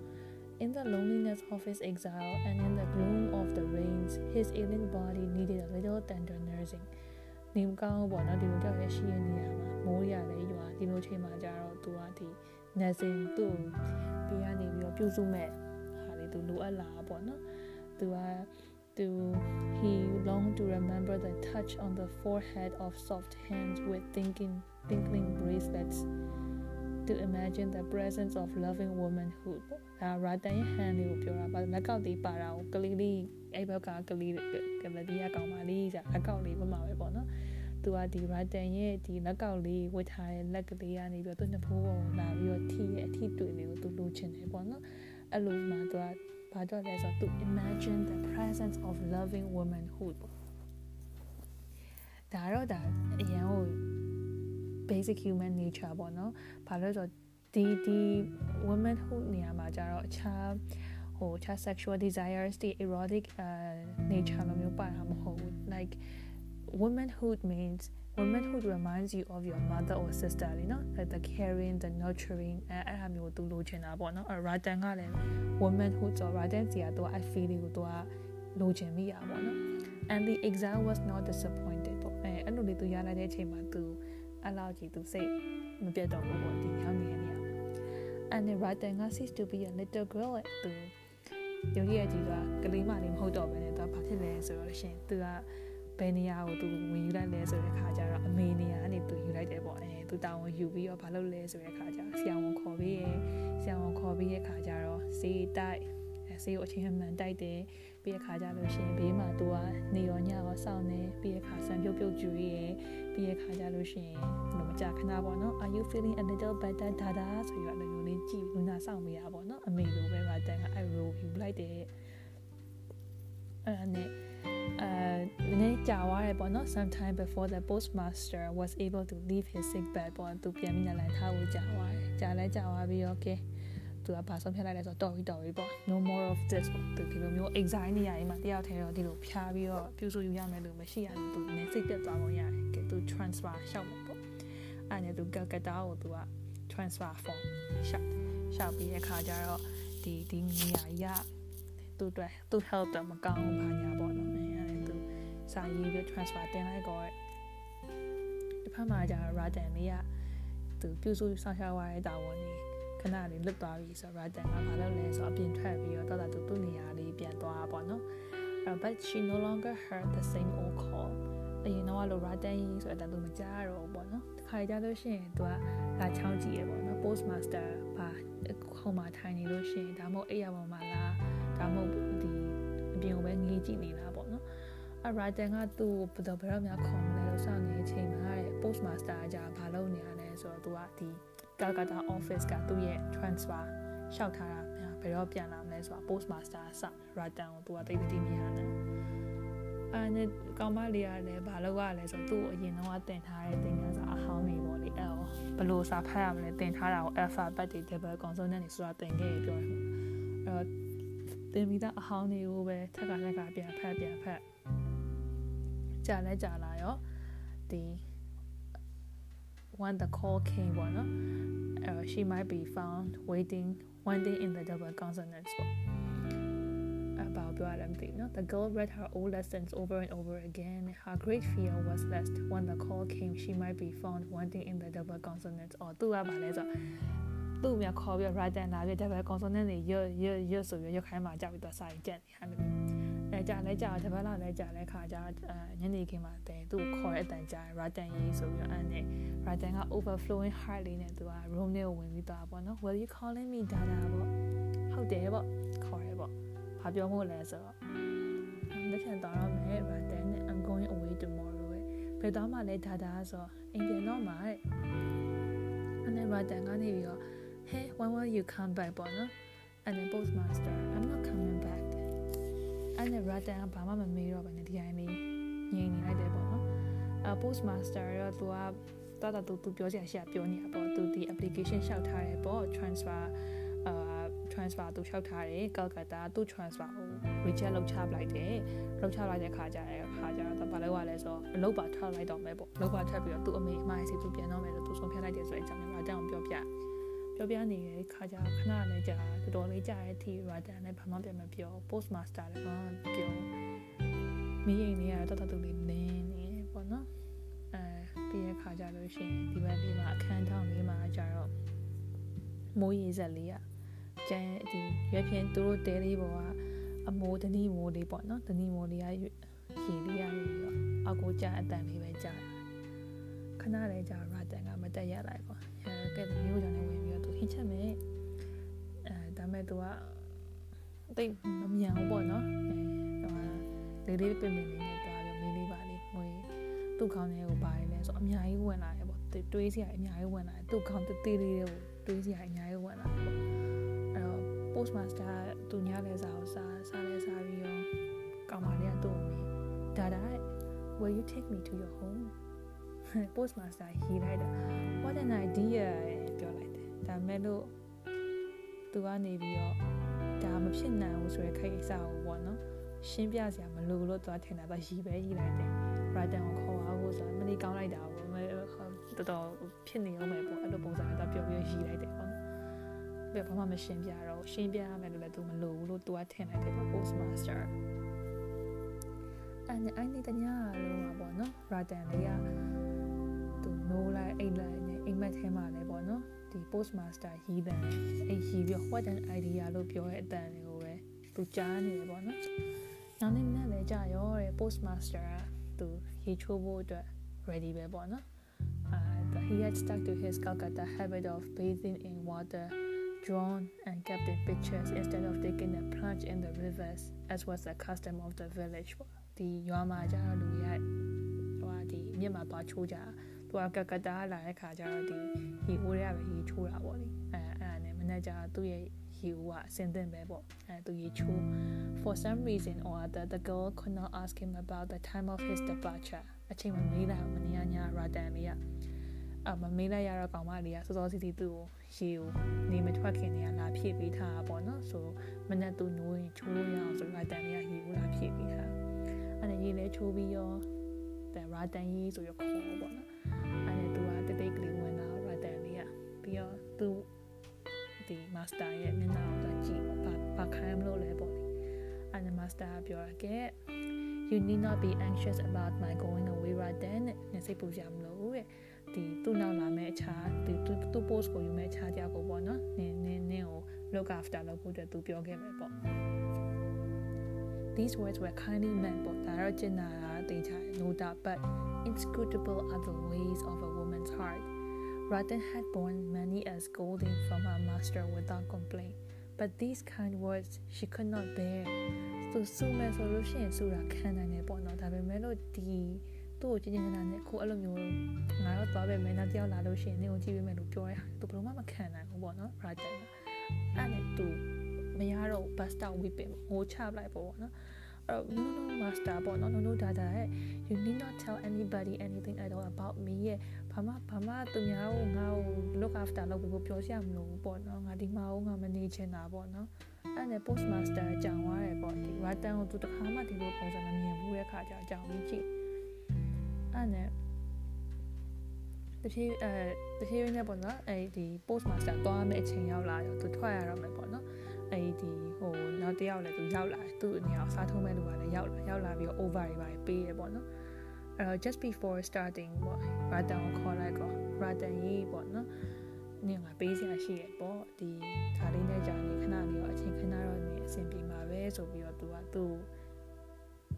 In the loneliness of his exile and in the gloom of the rains, his ailing body needed a little tender nursing. နေမကောင်းပေါ့နော်ဒီလိုကြောက်ရရှိရနေရမှာမိုးရလည်းရွာဒီလိုချိန်မှာကြတော့သူကဒီ nursing သူ့ပေးကနေပြီးတော့ပြုစုမဲ့ဟာလေသူလိုအပ်လာပေါ့နော်သူက သူ he longed to remember the touch on the forehead of soft hands with thinking twinkling bracelets to imagine the presence of loving womanhood ဒါ Radan ရဲ့ hand လေးကိုပြောတာပါလက်ကောက်လေးပါတာကိုကလေးလေးအဲ့ဘက်ကကလေးကမဒီရကောင်မလေးကြာလက်ကောက်လေးပမာပဲပေါ့နော်သူကဒီ Radan ရဲ့ဒီလက်ကောက်လေးဝတ်ထားတဲ့လက်ကလေးကနေပြီးတော့သူနှစ်ဖိုးပေါ်လာပြီးတော့ထိရဲ့အထိတွေ့လေးကိုသူလိုချင်တယ်ပေါ့နော်အဲ့လိုမှသူက ဘာတော့လဲဆိုတော့သူ imagine the presence of loving womanhood ပေါ့ဒါတော့ဒါအရင်ဟို basic human nature ပေါ့နော်ဘာလို့ဆိုတော့ဒီဒီ womanhood နေရာမှာကြတော့အခြားဟိုအခြား sexual desires တွေ erotic uh, nature လိုမျိုးပါတာမဟုတ်ဘူး like womanhood means womanhood reminds you of your mother or sister လေနော် like the caring the nurturing အဲအဲ့အမျိုးသူလိုချင်တာပေါ့နော်အဲ Radan ကလည်း womanhood ဆို Radan စီကတော့ I feel လေးကိုသူကလိုချင်မိရပေါ့နော် and the exile was not disappointed ပေါ့အဲအဲ့လိုလေးသူရလိုက်တဲ့အချိန်မှာသူအဲ့လောက်ကြီးသူစိတ်မပြတ်တော့ဘူးပေါ့ဒီရောက်နေတဲ့နေရာမှာ and the Radan က ceased to be a little girl သူရုပ်ရည်ကြီးကကလေးမလေးမဟုတ်တော့ဘဲနဲ့သူကဘာဖြစ်လဲဆိုတော့ရှင်သူက ဘယ်နေရာကိုသူဝင်ယူလိုက်လဲဆိုတဲ့ခါကျတော့အမေနေရာကနေသူယူလိုက်တယ်ပေါ့အဲသူတောင်းဝင်ယူပြီးတော့ဘာလုပ်လဲဆိုတဲ့ခါကျဆရာဝန်ခေါ်ပြီးရဆရာဝန်ခေါ်ပြီးရခါကျတော့စေးတိုက်ဆေးကိုအချိန်မှန်တိုက်တယ်ပြီးရခါကြလို့ရှိရင်ဘေးမှာသူကနေရောညရောစောင့်နေပြီးရခါဆန်ပြုတ်ပြုတ်ကျွေးရပြီးရခါကြလို့ရှိရင်ဘယ်လိုမကြခဏပေါ့နော် are you feeling a little better dada ဆိုရလို့လေးကြည့်လူနာစောင့်မိရပေါ့နော်အမေလိုပဲရာတန်ကအဲ့ row ယူလိုက်တယ်အဲ့နဲ့ အဲနည်းကြာသွားတယ်ပေါ့နော် sometime before the postmaster was able to leave his sick bed ပေါ့သူပြန်ပြီးလာထားဖို့ကြာသွားတယ်ကြာလဲကြာသွားပြီး okay သူကဘာဆုံးဖြတ်လိုက်လဲဆိုတော့တော်ပြီတော်ပြီပေါ့ no more of this ပေါ့သူဒီလိုမျိုး exile နေရရင်မှတယောက်တည်းတော့ဒီလိုဖြားပြီးတော့ပြုစုယူရမယ်လို့မရှိရဘူးသူနည်းစိတ်သက်သွားပုံရတယ်ကဲသူ transfer ရှောက်မယ်ပေါ့အဲ့နဲ့သူကကတာကိုသူက transfer form ရှောက်ရှောက်ပြီးတဲ့ခါကျတော့ဒီဒီနေရာကြီးကသူ့အတွက်သူ့ health တော့မကောင်းဘူးဘာညာပေါ့နော်အဲ့ဒါသူ စာရေးပြီး transfer တင်လိုက်တော့တစ်ဖက်မှာကျတော့ Radan လေးကသူပြုစုဆောင်ရှားသွားတဲ့တာဝန်ကြီးခဏလေးလွတ်သွားပြီဆိုတော့ Radan ကဘာလုပ်လဲဆိုတော့အပြင်ထွက်ပြီးတော့တော်တော်သူ့နေရာလေးပြန်သွားပါတော့အဲ့ but she no longer heard the same old call အရင်တော့လို့ Radan ကြီးဆိုတော့သူမကြားတော့ဘူးပေါ့နော်တခါကြလို့ရှိရင်သူကလာချောင်းကြည့်ရပေါ့နော် postmaster ဘာခုံမှာထိုင်နေလို့ရှိရင်ဒါမှမဟုတ်အိယာပေါ်မှာလားဒါမှမဟုတ်ဒီအပြင်ကိုပဲငေးကြည့်နေလား ပေါ့နော်အ Radan ကသူ့ကိုဘယ်တော့ဘယ်တော့မှခေါ်မလဲလို့စောင့်နေတဲ့အချိန်မှာတဲ့ postmaster ကကြာဘာလုပ်နေရလဲဆိုတော့သူကဒီ Calcutta office ကသူ့ရဲ့ transfer လျှောက်ထားတာဘယ်တော့ပြန်လာမလဲဆိုတာ postmaster စ Radan ကိုသူကသိသိမရနဲ့အဲ့နဲ့ကောင်မလေးကလည်းဘာလုပ်ရလဲဆိုတော့သူ့ကိုအရင်တော့တင်ထားတဲ့သင်ခန်းစာအဟောင်းနေပေါ့လေအဲ့တော့ဘယ်လိုစာဖတ်ရမလဲတင်ထားတာကို alphabet တွေ double consonant တွေဆိုတာတင်ခဲ့ပြောတယ်အဲ့တော့တင်ပြီးသားအဟောင်းတွေကိုပဲထက်ကထက်ကပြန်ဖတ်ပြန်ဖတ် ကြာလဲကြာလာရောဒီ when the call came ပေါ့နော် uh, she might be found waiting waiting in the double consonants ပေါ့အပေါ့ပြောရလဲမသိနော် the girl read her old lessons over and over again her great fear was lest when the call came she might be found wanting in the double consonants အော်သူကပါလဲဆိုသူ့မြခေါ်ပြီး right တန်လာပြီး double consonant တွေရွတ်ရွတ်ရွတ်ဆိုပြီးရွတ်ခိုင်းမှကြောက်ပြီးတော့စာရင်ကြက်နေဟာ လို့အဲကြာလဲကြာတပတ်လာလဲကြာလဲခါကြာညနေခင်းမှာတဲသူ့ခေါ်တဲ့အတန်ကြာ Radan ရေးဆိုပြီးတော့အဲ့နဲ့ Radan က overflowing heart လေးနဲ့သူက room ထဲကိုဝင်ပြီးသွားပေါ့နော် Will you calling me dada ပေါ့ဟုတ်တယ်ပေါ့ခေါ်ရဲပေါ့ဘာပြောမို့လဲဆိုတော့လက်ခံတော့မယ် Radan နဲ့ I'm going away tomorrow ပဲဘယ်တော့မှလဲ dada ဆိုတော့အိမ်ပြန်တော့မှာတဲ့အဲ့နဲ့ Radan ကနေပြီးတော့ Hey when will you come back ပေါ့နော် and then postmaster I'm not coming back အဲ့နဲ့ Radan ကဘာမှမမေးတော့ဘဲနဲ့ဒီတိုင်းလေးငြိမ်နေလိုက်တယ်ပေါ့နော်အဲ postmaster တော့သူကတော်တော်သူသူပြောစရာရှိတာပြောနေတာပေါ့သူဒီ application လျှောက်ထားတယ်ပေါ့ transfer အာ transfer သူလျှောက်ထားတယ် Calcutta သူ transfer ကို reject လုပ်ချပလိုက်တယ်လုပ်ချလိုက်တဲ့ခါကျတဲ့ခါကျတော့ဘာလို့ ਆ လဲဆိုတော့အလုပ်ပါထွက်လိုက်တော့မယ်ပေါ့အလုပ်ပါထွက်ပြီးတော့သူ့အမေအမရဲ့စီသူပြန်တော့မယ်လို့သူဆုံးဖြတ်လိုက်တယ်ဆိုတဲ့အကြောင်းကို Radan ကိုပြောပြ ပြောပြနေတဲ့ခါကျခဏလည်းကြာတော်တော်လေးကြာတဲ့အထိ Radan လည်းဘာမှပြန်မပြော postmaster လည်းဘာမှမပြောမိရင်လေးကတော့တော်တော်လေးနင်းနေပေါ့နော်အဲပြီးရခါကြလို့ရှိရင်ဒီဘက်လေးမှာအခန်းထောင်လေးမှာကျတော့မိုးရေစက်လေးอ่ะကျန်ဒီရွက်ဖြင်းသူတို့တဲလေးပေါ်ကအမိုးတနည်းမိုးလေးပေါ့နော်တနည်းမိုးလေးကရေလေးရပြီးတော့အကူကြအတန်လေးပဲကြာခဏလေးကြာရာတန်ကမတက်ရလိုက်ပေါ့အဲကဲမျိုးကြောင့်လည်းဝင် ပြီးတော့သူဟင်းချက်မယ်အဲဒါမဲ့သူကတိတ်မမြန်ဘူးပေါ့နော်အဲဟိုလေးလေးပင်ပင်လေးနဲ့သွားပြီးမင်းလေးပါလေးငွေသူ့ခေါင်းထဲကိုပါတယ်လဲဆိုအများကြီးဝင်လာတယ်ပေါ့တွေးစရာအများကြီးဝင်လာတယ်သူ့ခေါင်းတသေးလေးတွေကိုတွေးစရာအများကြီးဝင်လာတယ်ပေါ့အဲ့တော့ postmaster သူညလဲစာကိုစာစာလဲစာပြီးရောကောင်မလေးကသူ့ကိုမေးဒါဒါ will you take me to your home postmaster ဟီလိုက်တာ what an idea ပြောလိုက်တယ် ဒါမဲ့လို့သူကနေပြီးတော့ဒါမဖြစ်နိုင်ဘူးဆိုရခိုက်အစားကိုပေါ့နော်ရှင်းပြစရာမလိုလို့သူကထင်တာကရီပဲရီလိုက်တယ် Radan ကိုခေါ်အောင်လို့ဆိုတာမလေးကောင်းလိုက်တာပေါ့တော်တော်ဖြစ်နေအောင်ပဲပေါ့အဲ့လိုပုံစံနဲ့သူပြောပြီးရီလိုက်တယ်ပေါ့နော်ပြဘာမှမရှင်းပြတော့ရှင်းပြရမယ်လို့လည်းသူမလိုဘူးလို့သူကထင်လိုက်တယ်ပေါ့ postmaster အဲ့နဲ့အဲ့ဒီတညာလုံးပါပေါ့နော် Radan လေးကသူနိုးလိုက်အိတ်လိုက်နဲ့အိမ်မက်ထဲမှာလည်းပေါ့နော် ဒီ postmaster ရီးတယ်အဲ့ရီးပြီး what an idea လို့ပြောတဲ့အတန်တွေကိုပဲသူကြားနေတယ်ပေါ့နော်နောက်နေ့နဲ့လည်းကြာရောတဲ့ postmaster ကသူရေချိုးဖို့အတွက် ready ပဲပေါ့နော် uh, he had stuck to his Calcutta habit of bathing in water drawn and kept in pictures instead of taking a plunge in the rivers as was the custom of the village ဒီရွာမှာကျတော့လူရဟိုဒီမြစ်မှာသွားချိုးကြ သူကကကတာလာတဲ့ခါကျတော့ဒီရေအိုးတွေကပဲရေချိုးတာပေါ့လေအဲအဲ့ဒါနဲ့မနေ့ကျသူ့ရဲ့ရေအိုးကအစင်သင့်ပဲပေါ့အဲသူရေချိုး for some reason or other the girl could not ask him about the time of his departure အချိန်မမေးလိုက်မနေရညာရာတန်လေးကအမမေးလိုက်ရတော့ကောင်မလေးကစောစောစီစီသူ့ကိုရေကိုနေမထွက်ခင်နေရလာဖြည့်ပေးထားတာပေါ့နော်ဆိုမနေ့သူနိုးရင်ချိုးလို့ရအောင်ဆိုရာတန်လေးကရေကိုလာဖြည့်ပေးထားအဲ့ဒါရေလဲချိုးပြီးရောတဲ့ရာတန်ကြီးဆိုရခေါ်ပေါ့နော်အဲ့ ဒါသူကတိတ်တိတ်ကလေးဝင်လာရာတန်လေးကပြီးတော့သူဒီ master ရဲ့မျက်နှာကိုကြည့်ဘာဘာခိုင်းမလို့လဲပေါ့လေအဲ့ဒါ master ပြောရခဲ့ you need not be anxious about my going away right then နဲ့စိတ်ပူကြမလို့တဲ့ဒီသူ့နောက်လာမဲ့ မဲ့အခြားသူသူ post ကိုယူမဲ့အခြားကြောက်ကိုပေါ့နော်နင်းနင်းနင်းကို look after လုပ်ဖို့အတွက်သူပြောခဲ့မယ်ပေါ့ These words were kindly meant ပေါ့ဒါတော့ကျင်နာတာတင်ချာ no doubt but inscrutable are the ways of a a woman's heart Ratten had borne many a scolding from her master without complaint but these kind words she could not bear သူစုမဲ့ဆိုလို့ရှိရင်စုတာခံနိုင်တယ်ပေါ့နော်ဒါပေမဲ့လို့ဒီသူ့ကိုကြည်ကြည်နာနာနဲ့ကိုအဲ့လိုမျိုးငါတော့သွားပဲမယ်နောက်တယောက်လာလို့ရှိရင်နင့်ကိုကြည့်ပေးမယ်လို့ပြောရတာသူဘယ်လိုမှမခံနိုင်ဘူးပေါ့နော် Ratten အဲ့နဲ့သူမရတော့ bust out weeping ဟိုချပလိုက်ပေါ့နော်အဲ့တော့ no no master ပေါ့နော် no no dada ရဲ့ you need not tell anybody anything at all about me ရဲ့ ဘာမှဘာမှသူများကိုငါ့ကို look after လုပ်ပြီးပြောစရာမလိုဘူးပေါ့နော်ငါဒီမှာဟိုငါမနေချင်တာပေါ့နော်အဲ့နဲ့ post master ကြောင်သွားတယ်ပေါ့ဒီ Ratten ကိုသူတခါမှဒီလိုပုံစံမမြင်ဘူးတဲ့ခါကျကြောင်ပြီးကြည့်အဲ့နဲ့တဖြည်းအဲတဖြည်းဖြည်းနဲ့ပေါ့နော်အဲဒီ post master သွားမယ့်အချိန်ရောက်လာရောသူထွက်ရတော့မယ်ပေါ့နော်အဲဒီဟိုနောက်တစ်ယောက်လည်းသူရောက်လာသူ့အနေအောင်စားထုံးမဲ့လူကလည်းရောက်လာရောက်လာပြီးတော့ over တွေပါပေးတယ်ပေါ့နော် အဲ့တော့ just before starting ပေါ့ Ratten ကိုခေါ်လိုက်တော့ Ratten ရေးပေါ့နော်နင်ကပေးစရာရှိရပေါ့ဒီခါလေးနဲ့ကြာနေခဏလေးတော့အချိန်ခဏတော့နေအဆင်ပြေမှာပဲဆိုပြီးတော့သူကသူ့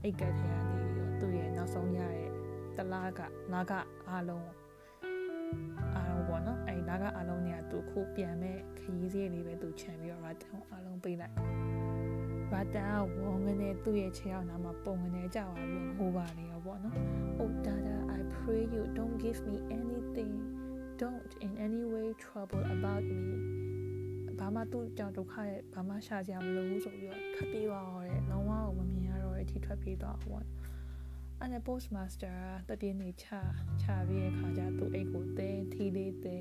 အိတ်ကက်ထဲကနေပြီးတော့သူ့ရဲ့နောက်ဆုံးရတဲ့တလားကလာကအားလုံးအားလုံးပေါ့နော်အဲ့ဒါကအားလုံးเนี่ยသူခုပြန်မဲ့ခရီးစရိတ်လေးပဲသူခြံပြီးတော့ Ratten ကိုအားလုံးပေးလိုက် Ratten ကဝေါငနဲ့သူ့ရဲ့ခြေအောင်နာမှာပုံငနဲ့ကြာသွားပြီးဟိုပါနေရောပေါ့နော် Oh Dada I pray you don't give me anything don't in any way trouble about me ဘာမှသူ့ကြောင့်ဒုက္ခရဲ့ဘာမှရှာကြမလို့ဆိုပြီးတော့ထွက်ပြေးသွားတော့တယ်လုံးဝမမြင်ရတော့တဲ့အထိထွက်ပြေးသွားပေါ့အဲ့ဒါ post master တပြင်းနေချချပြီးတဲ့ခါကျသူအိတ်ကိုတဲထီလေးတဲ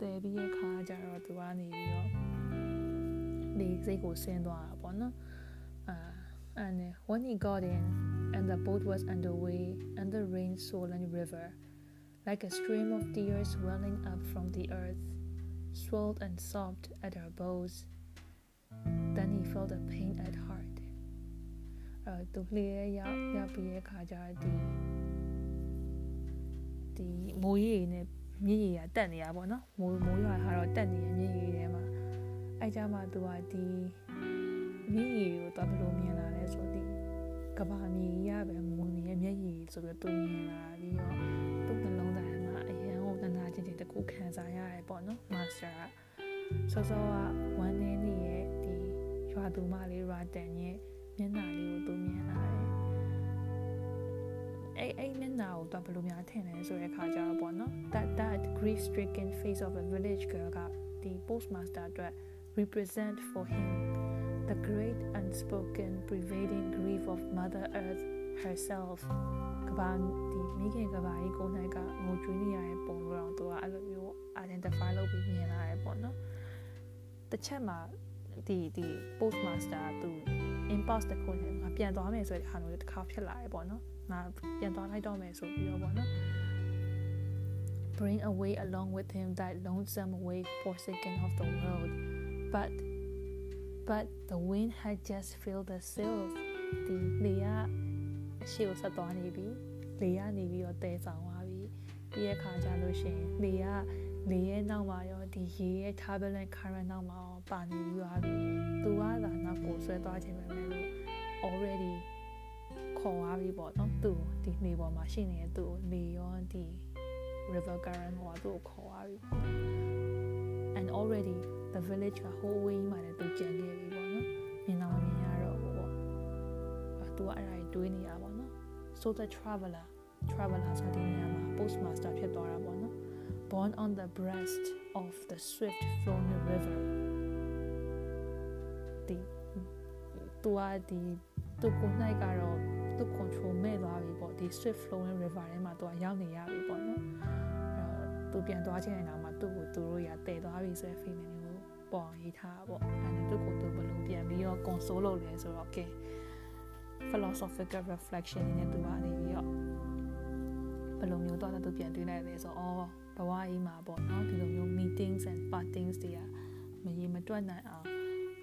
တဲပြီးတဲ့ခါကျတော့သူကနေပြီးတော့ ဒီစိတ်ကိုဆင်းသွားတာပေါ့နော်အာ and when he got in and the boat was underway and the rain swollen river like a stream of tears welling up from the earth swelled and sobbed at her bows then he felt a pain at heart အဲသူလေရောက်ရောက်ပြီးတဲ့ခါကျဒီဒီမိုးရီနဲ့မြည်ရည်ကတက်နေရပါတော့မိုးမိုးရွာကတော့တက်နေရမြည်ရည်ထဲမှာ အဲကြမှာသူကဒီမြည်ရည်ကိုတော့ဘယ်လိုမြင်လာလဲဆိုတော့ကဘာမြေရပဲမုံနေရမျက်ရည်ဆိုပြီးသူမြင်လာပြီးတော့သူ့နှလုံးသားထဲမှာအရန်ကိုတနာချင်းချင်းတကူခံစားရတယ်ပေါ့နော်မာစတာကစောစောကဝမ်းနေနေရဲ့ဒီရွာသူမလေးရာတန်ရဲ့မျက်နှာလေးကိုသူမြင်လာတယ်အဲ့အဲ့မျက်နှာကိုတော့ဘယ်လိုများထင်လဲဆိုတဲ့အခါကျတော့ပေါ့နော် that that grief stricken face of a village girl ကဒီ postmaster အတွက် represent for him the great unspoken pervading grief of mother earth herself ကဘာဒီမိခင်ကဘာကြီးကိုနိုင်ကငိုကြွေးနေရတဲ့ပုံလို့တော့သူကအဲ့လိုမျိုး identify လုပ်ပြီးမြင်လာတယ်ပေါ့နော်တစ်ချက်မှာဒီဒီ postmaster သူ impulse တစ်ခုနဲ့ငါပြန်သွားမယ်ဆိုတဲ့ဟာမျိုးတစ်ခါဖြစ်လာတယ်ပေါ့နော်ငါပြန်သွားလိုက်တော့မယ်ဆိုပြီးတော့ပေါ့နော် bring away along with him that lonesome way forsaken of the world But but the wind had just filled the sails ဒီလေကအရှိကိုဆက်သွားနေပြီလေကနေပြီးတော့တဲဆောင်သွားပြီပြီးရဲ့ခါကြလို့ရှိရင်လေကလေရဲ့နောက်မှာရောဒီရေရဲ့ turbulent current နောက်မှာရောပါနေပြီးသွားပြီသူကသာနောက်ကိုဆွဲသွားခြင်းပဲမယ်လို့ already ခေါ်သွားပြီပေါ့နော်သူဒီနေပေါ်မှာရှိနေတဲ့သူကိုလေရောဒီ river current ဟောသူ့ကိုခေါ်သွားပြီ and already the village က whole way မှာလည်းသူကြံခဲ့ပြီပေါ့နော်မြင်တော့မမြင်ရတော့ဘူးပေါ့အဲသူကအဲ့ဒါတွေးနေရပါပေါ့နော် so the traveler traveler ဆိုတဲ့နေရာမှာ postmaster ဖြစ်သွားတာပေါ့နော် born on the breast of the swift flowing river ဒီသူကဒီသူကိုနိုင်ကတော့သူ control မဲ့သွားပြီပေါ့ဒီ swift flowing river ထဲမှာသူကရောက်နေရပြီပေါ့နော်အဲသူပြန်သွားခြင်းနေတာမှာသူ့ကိုသူတို့ရတည်သွားပြီဆိုတဲ့ feeling ကို ပေါ်ရေးထားပေါ့အဲဒါသူ့ကိုသူဘယ်လိုပြန်ပြီးတော့ console လုပ်လဲဆိုတော့ okay philosophical reflection နဲ့သူကနေပြီးတော့ဘယ်လိုမျိုးတော့သူပြန်တွေးလိုက်လဲဆိုတော့အော်ဘဝကြီးမှာပေါ့နော်ဒီလိုမျိုး meetings and partings တွေကမရေမတွက်နိုင်အောင်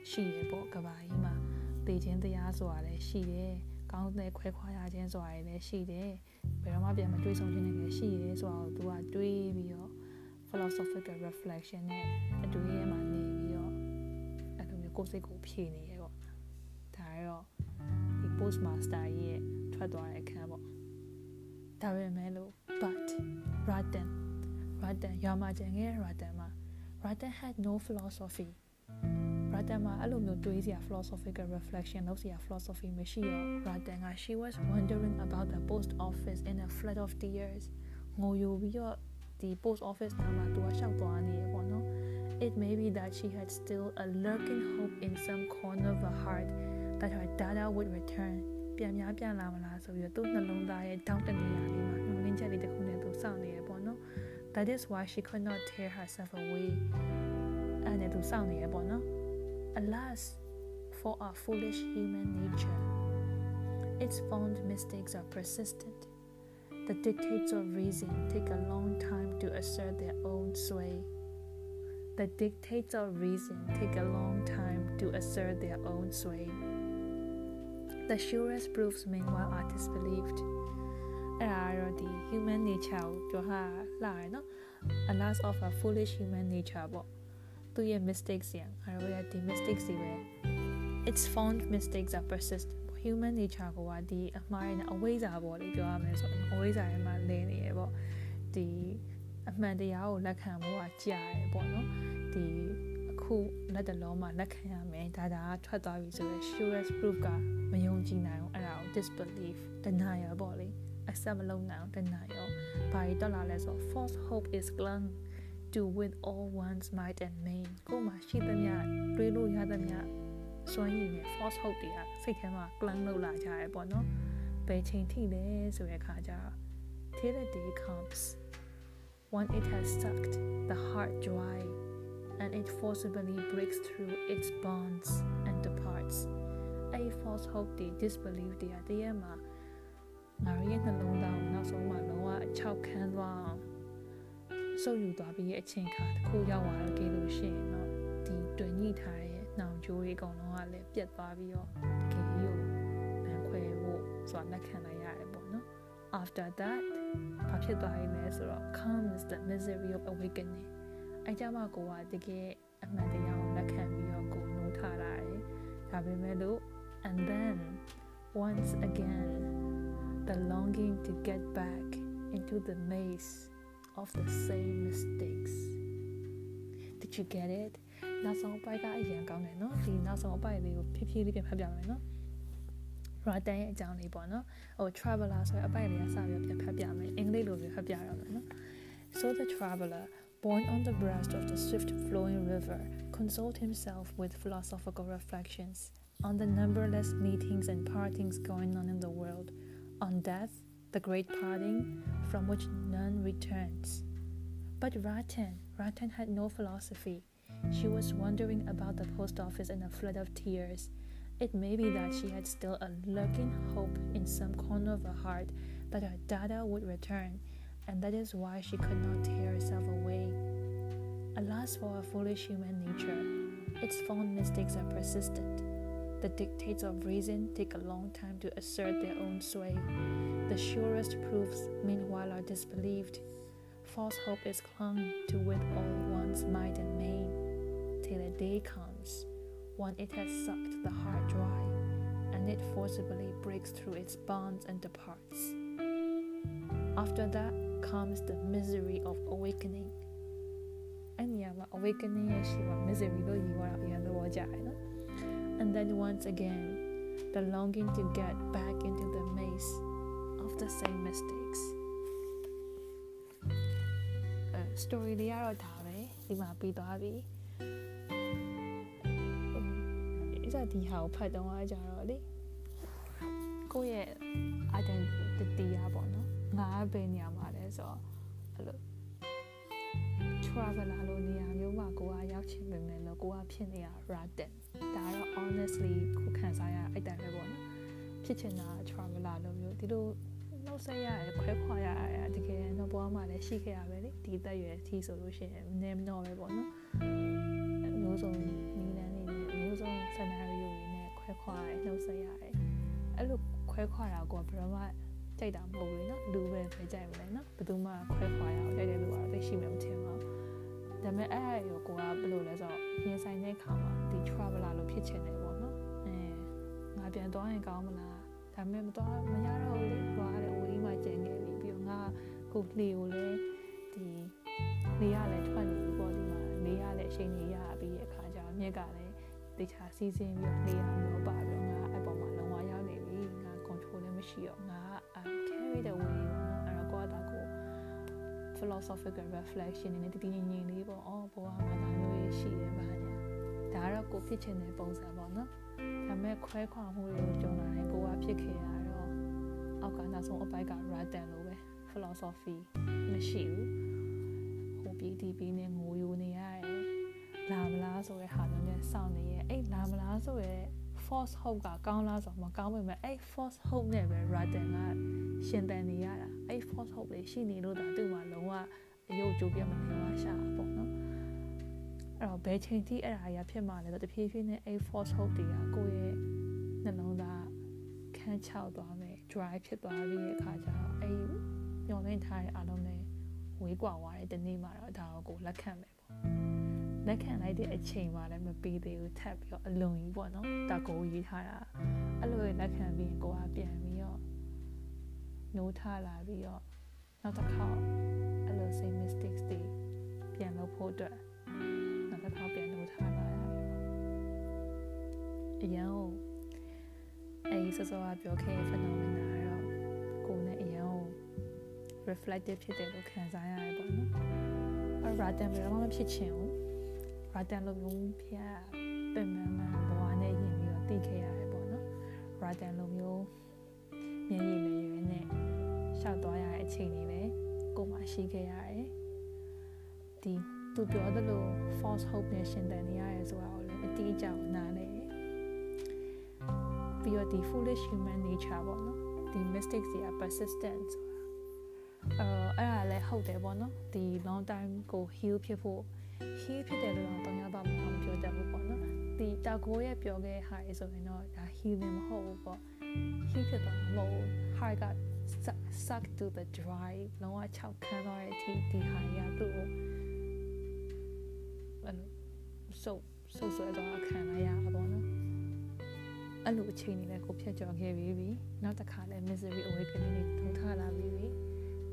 ရှိရပေါ့ကဘာကြီးမှာတည်ခြင်းတရားဆိုတာလည်းရှိတယ်ကောင်းတဲ့ခွဲခွာရခြင်းဆိုတာလည်းရှိတယ်ဘယ်တော့မှပြန်မတွေးဆုံခြင်းလည်းရှိရဲဆိုတော့သူကတွေးပြီးတော့ philosophical reflection နဲ့အတူရဲမှာနေပြီးတော့အဲ့လိုမျိုး ကိုယ်စိတ်ကိုဖြေနေရပေါ့ဒါကတော့ဒီ post master ရဲ့ထွက်သွားတဲ့အခန်းပေါ့ဒါပေမဲ့လို့ but Ratan Ratan ရွာမှာကျန်ခဲ့တဲ့ Ratan မှာ Ratan had no philosophy Ratan မှာအဲ့လိုမျိုးတွေးစရာ philosophical reflection လုပ်စရာ philosophy မရှိတော့ Ratan က she was wondering about the post office in a flood of tears ငိုယိုပြီးတော့ဒီ post office နားမှာသူကရှောက်သွားနေရပေါ့နော် It may be that she had still a lurking hope in some corner of her heart that her dada would return ပြန်များပြန်လာမလားဆိုပြီးတော့သူ့နှလုံးသားရဲ့တောင်းတနေရလေးမှာနှုံလင်းချက်လေးတစ်ခုနဲ့သူစောင့်နေရပေါ့နော် That is why she could not tear herself away အဲ့နဲ့သူစောင့်နေရပေါ့နော် Alas for our foolish human nature its fond mistakes are persistent the dictates of reason take a long time to assert their own sway the dictates of reason take a long time to assert their own sway the surest proofs meanwhile are disbelieved အဲ့ဒါတော့ဒီ human nature ကိုပြောတာလာရနော် a loss of a foolish human nature ပေါ့သူရဲ့ mistakes ရငါတို့ရဲ့ဒီ mistakes တွေပဲ its found mistakes are persistent human nature ကိုကဒီအမှားရတဲ့အဝိဇ္ဇာပေါ့လေပြောရမယ်ဆိုအဝိဇ္ဇာထဲမှာလင်းနေရပေါ့ဒီ အမှန်တရားကိုလက်ခံဖို့ကကြာရပေါ့နော်ဒီအခုလက်တလုံးမှာလက်ခံရမယ်ဒါဒါထွက်သွားပြီဆိုတော့ surest proof ကမယုံကြည်နိုင်အောင်အဲ့ဒါကို disbelief denial ပေါ့လေ accept မလုပ်နိုင်အောင် denial ဘာတွေတက်လာလဲဆို false hope is clung to with all one's might and main ကိုယ်မှာရှိသမျှတွေးလို့ရသမျှစွမ်းရည်နဲ့ false hope တွေကစိတ်ထဲမှာ clung လုပ်လာကြရပေါ့နော်ဘယ်ချိန်ထိလဲဆိုတဲ့အခါကျတော့ till the day comes when it has sucked the heart dry and it forcibly breaks through its bonds and departs အဲ့ false hope တွေ disbelief တွေကတည်းမှာငါရဲ့နှလုံးသားကိုနောက်ဆုံးမှလုံးဝအချောက်ခန်းသွားအောင်ဆုပ်ယူသွားပြီးအချိန်ခါတစ်ခုရောက်သွားတော့ကြလို့ရှိရင်တော့ဒီတွင်ညှိထားတဲ့နှောင်ကြိုးတွေအကုန်လုံးကလည်းပြတ်သွားပြီးတော့တကယ်ကြီးကိုလမ်းခွဲဖို့ဆိုတာလက်ခံလိုက်ရတယ်ပေါ့နော် after that ဘာဖြစ်သွားရလဲဆိုတော့ comes the misery of awakening အဲကြမှာကိုကတကယ်အမှန်တရားကိုလက်ခံပြီးတော့ကိုနိုးထားလာတယ်ဒါပေမဲ့လို့ and then once again the longing to get back into the maze of the same mistakes did you get it နောက်ဆုံးအပိုက်ကအရင်ကောင်းတယ်နော်ဒီနောက်ဆုံးအပိုက်လေးကိုဖြည်းဖြည်းလေးပြန်ဖတ်ပြမယ်နော် Ratan ရဲ့အကြောင်းလေးပေါ့နော်ဟို traveler ဆိုတဲ့အပိုက်လေးကစပြီးပြန်ဖတ်ပြမယ်အင်္ဂလိပ်လိုပဲဖတ်ပြရမယ်နော် so the traveler born on the breast of the swift flowing river consoled himself with philosophical reflections on the numberless meetings and partings going on in the world on death the great parting from which none returns but Ratan Ratan had no philosophy she was wondering about the post office in a flood of tears it may be that she had still a lurking hope in some corner of her heart that her dada would return, and that is why she could not tear herself away. Alas for our foolish human nature, its fond mistakes are persistent. The dictates of reason take a long time to assert their own sway. The surest proofs, meanwhile, are disbelieved. False hope is clung to with all one's might and main, till a day comes when it has sucked the heart dry, and it forcibly breaks through its bonds and departs. After that comes the misery of awakening. And yeah, awakening is misery And then once again, the longing to get back into the maze of the same mistakes. Uh, story လေးကတော့ဒါပဲဒီမှာပြီးသွားပြီ။ အဲ့ဒါဒီဟာကိုဖတ်တော့ကြတော့လေကိုယ့်ရဲ့ identity อ่ะပေါ့နော်ငါဘယ်နေရာမှာလဲဆိုတော့အဲ့လို traveler လို့နေရာမျိုးမှာကိုကရောက်ချင်ပေမဲ့လို့ကိုကဖြစ်နေတာ rated ဒါကတော့ honestly ကိုခံစားရအဲ့တိုင်းပဲပေါ့နော်ဖြစ်ချင်တာ traveler လို့မျိုးဒီလိုနှုတ်ဆက်ရရခွဲခွာရရတကယ်တော့ဘွားမှာလည်းရှိခဲ့ရပဲလေဒီသက်ရွယ်အထိဆိုလို့ရှိရင်နည်းမတော့ပဲပေါ့နော်မျိုးစုံနီးလန်းနေနေ မျိုးစုံ scenario တွေနဲ့ခွဲခွာရနှုတ်ဆက်ရတယ်အဲ့လိုခွဲခွာတာကိုဘယ်တော့မှကြိုက်တာမဟုတ်ဘူးလေနော်လူပဲပဲကြိုက်မလဲနော်ဘယ်သူမှခွဲခွာရအောင်ကြိုက်တဲ့လူကတော့သိရှိမှမထင်ပါဘူးဒါပေမဲ့အဲ့အရောကိုကဘယ်လိုလဲဆိုတော့ရင်ဆိုင်တဲ့ခါမှာဒီ traveler လို့ဖြစ်ချင်တယ်ပေါ့နော်အဲငါပြန်သွားရင်ကောင်းမလားဒါပေမဲ့မသွားမရတော့ဘူးလေသွားတယ်ဝေးမှကျန်ခဲ့ပြီပြီးတော့ငါကိုလေကိုလည်းဒီလေရလည်းထွက်နေပြီပေါ့ဒီမှာလေရလည်းအချိန်ကြီးရပြီးတဲ့အခါကျတော့မြက်ကလည်း တခြားစီးစင်းပြီးတော့လေရမျိုးပါပြီးတော့ငါအဲ့ပေါ်မှာလုံးဝရောက်နေပြီငါ control လည်းမရှိတော့ငါ carry the way ပေါ့နော်အဲ့တော့ကိုကတာကို philosophical reflection နဲ့တည်တည်ငြိမ်ငြိမ်လေးပေါ့အော်ဘဝမှာဒါမျိုးရှိတယ်ဗျာညာဒါကတော့ကိုဖြစ်ချင်တဲ့ပုံစံပေါ့နော်ဒါပေမဲ့ခွဲခွာမှုတွေကိုကြုံလာရင်ကိုကဖြစ်ခဲ့ရတော့အောက်ကနောက်ဆုံးအပိုက်က radan လို့ပဲ philosophy မရှိဘူးဟိုပြီးဒီပြီးနဲ့ငိုယိုနေရ လာမလားဆိုရဲ false hope ကကောင်းလားဆိုတော့မကောင်းပါဘူးအဲ့ false hope နဲ့ပဲ radan ကရှင်တန်နေရတာအဲ့ false hope လေးရှိနေလို့ဒါသူ့မှာလုံးဝအယုတ်ကြိုးပြတ်မနေဝါရှာပေါ့နော်အဲ့တော့ဘယ်ချိန်ထိအဲ့ဒါကြီးဖြစ်မှာလဲဆိုတော့တဖြည်းဖြည်းနဲ့အဲ့ false hope တွေကကိုယ့်ရဲ့နှလုံးသားခန်းချောက်သွားမယ် dry ဖြစ်သွားပြီးတဲ့အခါကျတော့အဲ့မျောလင့်ထားတဲ့အလုံးနဲ့ဝေးကွာသွားတဲ့ဒီနေ့မှာတော့ဒါကိုလက်ခံမယ်ပေါ့ လက်ခံလိုက်တဲ့အချိန်မှာလည်းမပြီးသေးဘူးထပ်ပြီးတော့အလွန်ကြီးပေါ့နော်တကိုရေးထားတာအဲ့လိုလက်ခံပြီးရင်ကိုကပြန်ပြီးတော့နိုးထလာပြီးတော့နောက်တစ်ခါအဲ့လို same mistakes တွေပြန်လုပ်ဖို့အတွက်နောက်တစ်ခါပြန်နိုးထလာရတယ်အရင်ကအဲ့စောစောကပြောခဲ့တဲ့ phenomena တော့ကိုယ်နဲ့အရင်က reflective ဖြစ်တယ်လို့ခံစားရတယ်ပေါ့နော်အဲ့ radan ဘယ်တော့မှမဖြစ်ချင်ဘူး radan လိုမျိုးဖျက်ပင်ပန်းမှန်ဘဝနဲ့ယင်ပြီးတော့တည်ခဲ့ရတယ်ပေါ့နော် radan လိုမျိုးမျက်ရည်လေးရွေးနဲ့ရှောက်သွားရတဲ့အချိန်တွေလည်းကိုမှရှိခဲ့ရတယ်ဒီသူပြောသလို false hope နဲ့ရှင်သန်နေရတယ်ဆိုတာကိုလည်းအတိအကျနားလဲပြီးတော့ဒီ foolish human nature ပေါ့နော်ဒီ mistakes တွေက persistent ဆိုတာအဲ့အဲ့ဒါလည်းဟုတ်တယ်ပေါ့နော်ဒီ long time ကို heal ဖြစ်ဖို့ heal ဖြစ်တယ်လို့တော့တောင်းရပါမလားမပြောတတ်ဘူးပေါ့နော်ဒီတာကိုရဲ့ပြောခဲ့တဲ့ဟာရေဆိုရင်တော့ဒါ healing မဟုတ်ဘူးပေါ့ heal ဖြစ်တာမဟုတ် heart က suck to the dry လုံးဝ၆ခန်းသွားတဲ့အထိဒီဟာရသူ့ကိုအဲ့လိုဆုပ်ဆုပ်ဆွဲသွားခံလိုက်ရတာပေါ့နော်အဲ့လိုအချိန်တွေလည်းကိုဖြတ်ကျော်ခဲ့ပြီးပြီနောက်တစ်ခါလည်း misery awakening တွေထုံထားလာပြီးပြီ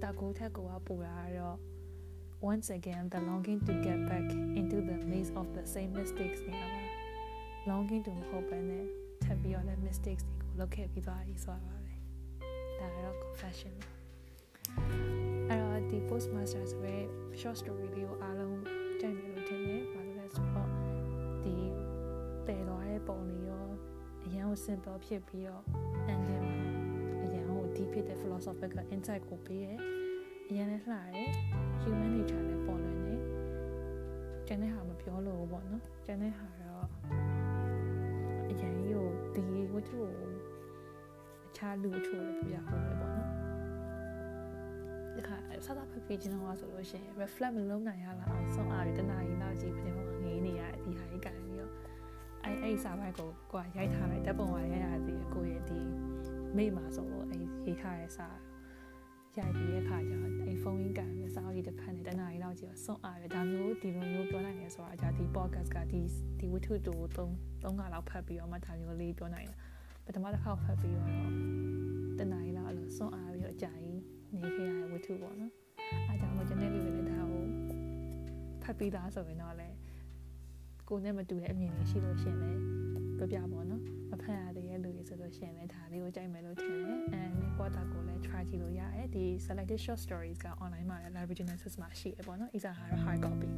တာကိုထက်ကိုကပူလာတော့ once again the longing to get back into the maze of the same mistakes နေရာမှာ longing to မဟုတ်ဘဲနဲ့ထပ်ပြီးတော့လည်း mistakes တွေကိုလုပ်ခဲ့ပြီးသွားပြီဆိုတာပါပဲဒါကတော့ confession အဲ့တော့ဒီ postmaster ဆိုရဲ short story လေးကိုအားလုံးကြိုက်မယ်လို့ထင်တယ်ဘာလို့လဲဆိုတော့ဒီတည်သွားတဲ့ပုံလေးရောအရင်က simple ဖြစ်ပြီးတော့ ending မှာအရင်က deep ဖြစ်တဲ့ philosophical insight ကိုပေးတယ် အရင်လည်းလှတယ် human nature လည်းပေါ်လွင်တယ်ကျန်တဲ့ဟာမပြောလို့ပေါ့နော်ကျန်တဲ့ဟာတော့အရင်ကြီးကိုဒီဝတ္ထုကိုအခြားလူအချို့လည်းပြရအောင်ပဲပေါ့နော်ဒီခါစသဖက်ပြီးခြင်းတော့ဆိုလို့ရှိရင် reflect မလုပ်နိုင်ရလားအောင်ဆုံးအားရတနာရီလောက်ကြီးပြင်မှာငေးနေရဒီဟာကြီးကန်ပြီးတော့အဲ့အဲ့စာပိုက်ကိုကိုကရိုက်ထားလိုက်တပ်ပုံကရိုက်ရသေးကိုရဲ့ဒီမိမှာဆိုလို့အဲ့ရေးထားတဲ့စာ ရိုက်ပြီးတဲ့ခါကျတော့အဲ့ဖုန်းရင်းကန်ပြီးစာအုပ်ကြီးတစ်ဖက်နဲ့တနာရီလောက်ကြီးဆုံးအားရဒါမျိုးဒီလိုမျိုးပြောနိုင်ရဆိုတာじゃဒီ podcast ကဒီဒီဝတ္ထုတူသုံးသုံးခါလောက်ဖတ်ပြီးတော့မှဒါမျိုးလေးပြောနိုင်တယ်ပထမတစ်ခါဖတ်ပြီးတော့တနာရီလောက်အဲ့လိုဆုံးအားပြီးတော့အကြာကြီးနေခဲ့ရတဲ့ဝတ္ထုပေါ့နော်အားကြောင့်မို့ကျွန်တော်တို့လည်းဒါကိုဖတ်ပြီးသားဆိုရင်တော့လေ ကိုနဲ့မတူတဲ့အမြင်တွေရှိလို့ရှင်လေပြပြပေါ့နော်မဖတ်ရသေးတဲ့လူတွေဆိုလို့ရှင်လေဒါလေးကိုကြိုက်မယ်လို့ထင်တယ်အဲဒီပေါ်တာကိုလည်း try ကြည့်လို့ရတယ်ဒီ selected short stories က online မှာလည်း library genesis မှာရှိရပေါ့နော် isa ဟာ hard copy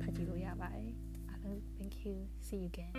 ဖတ်ကြည့်လို့ရပါတယ်အားလုံး thank you see you again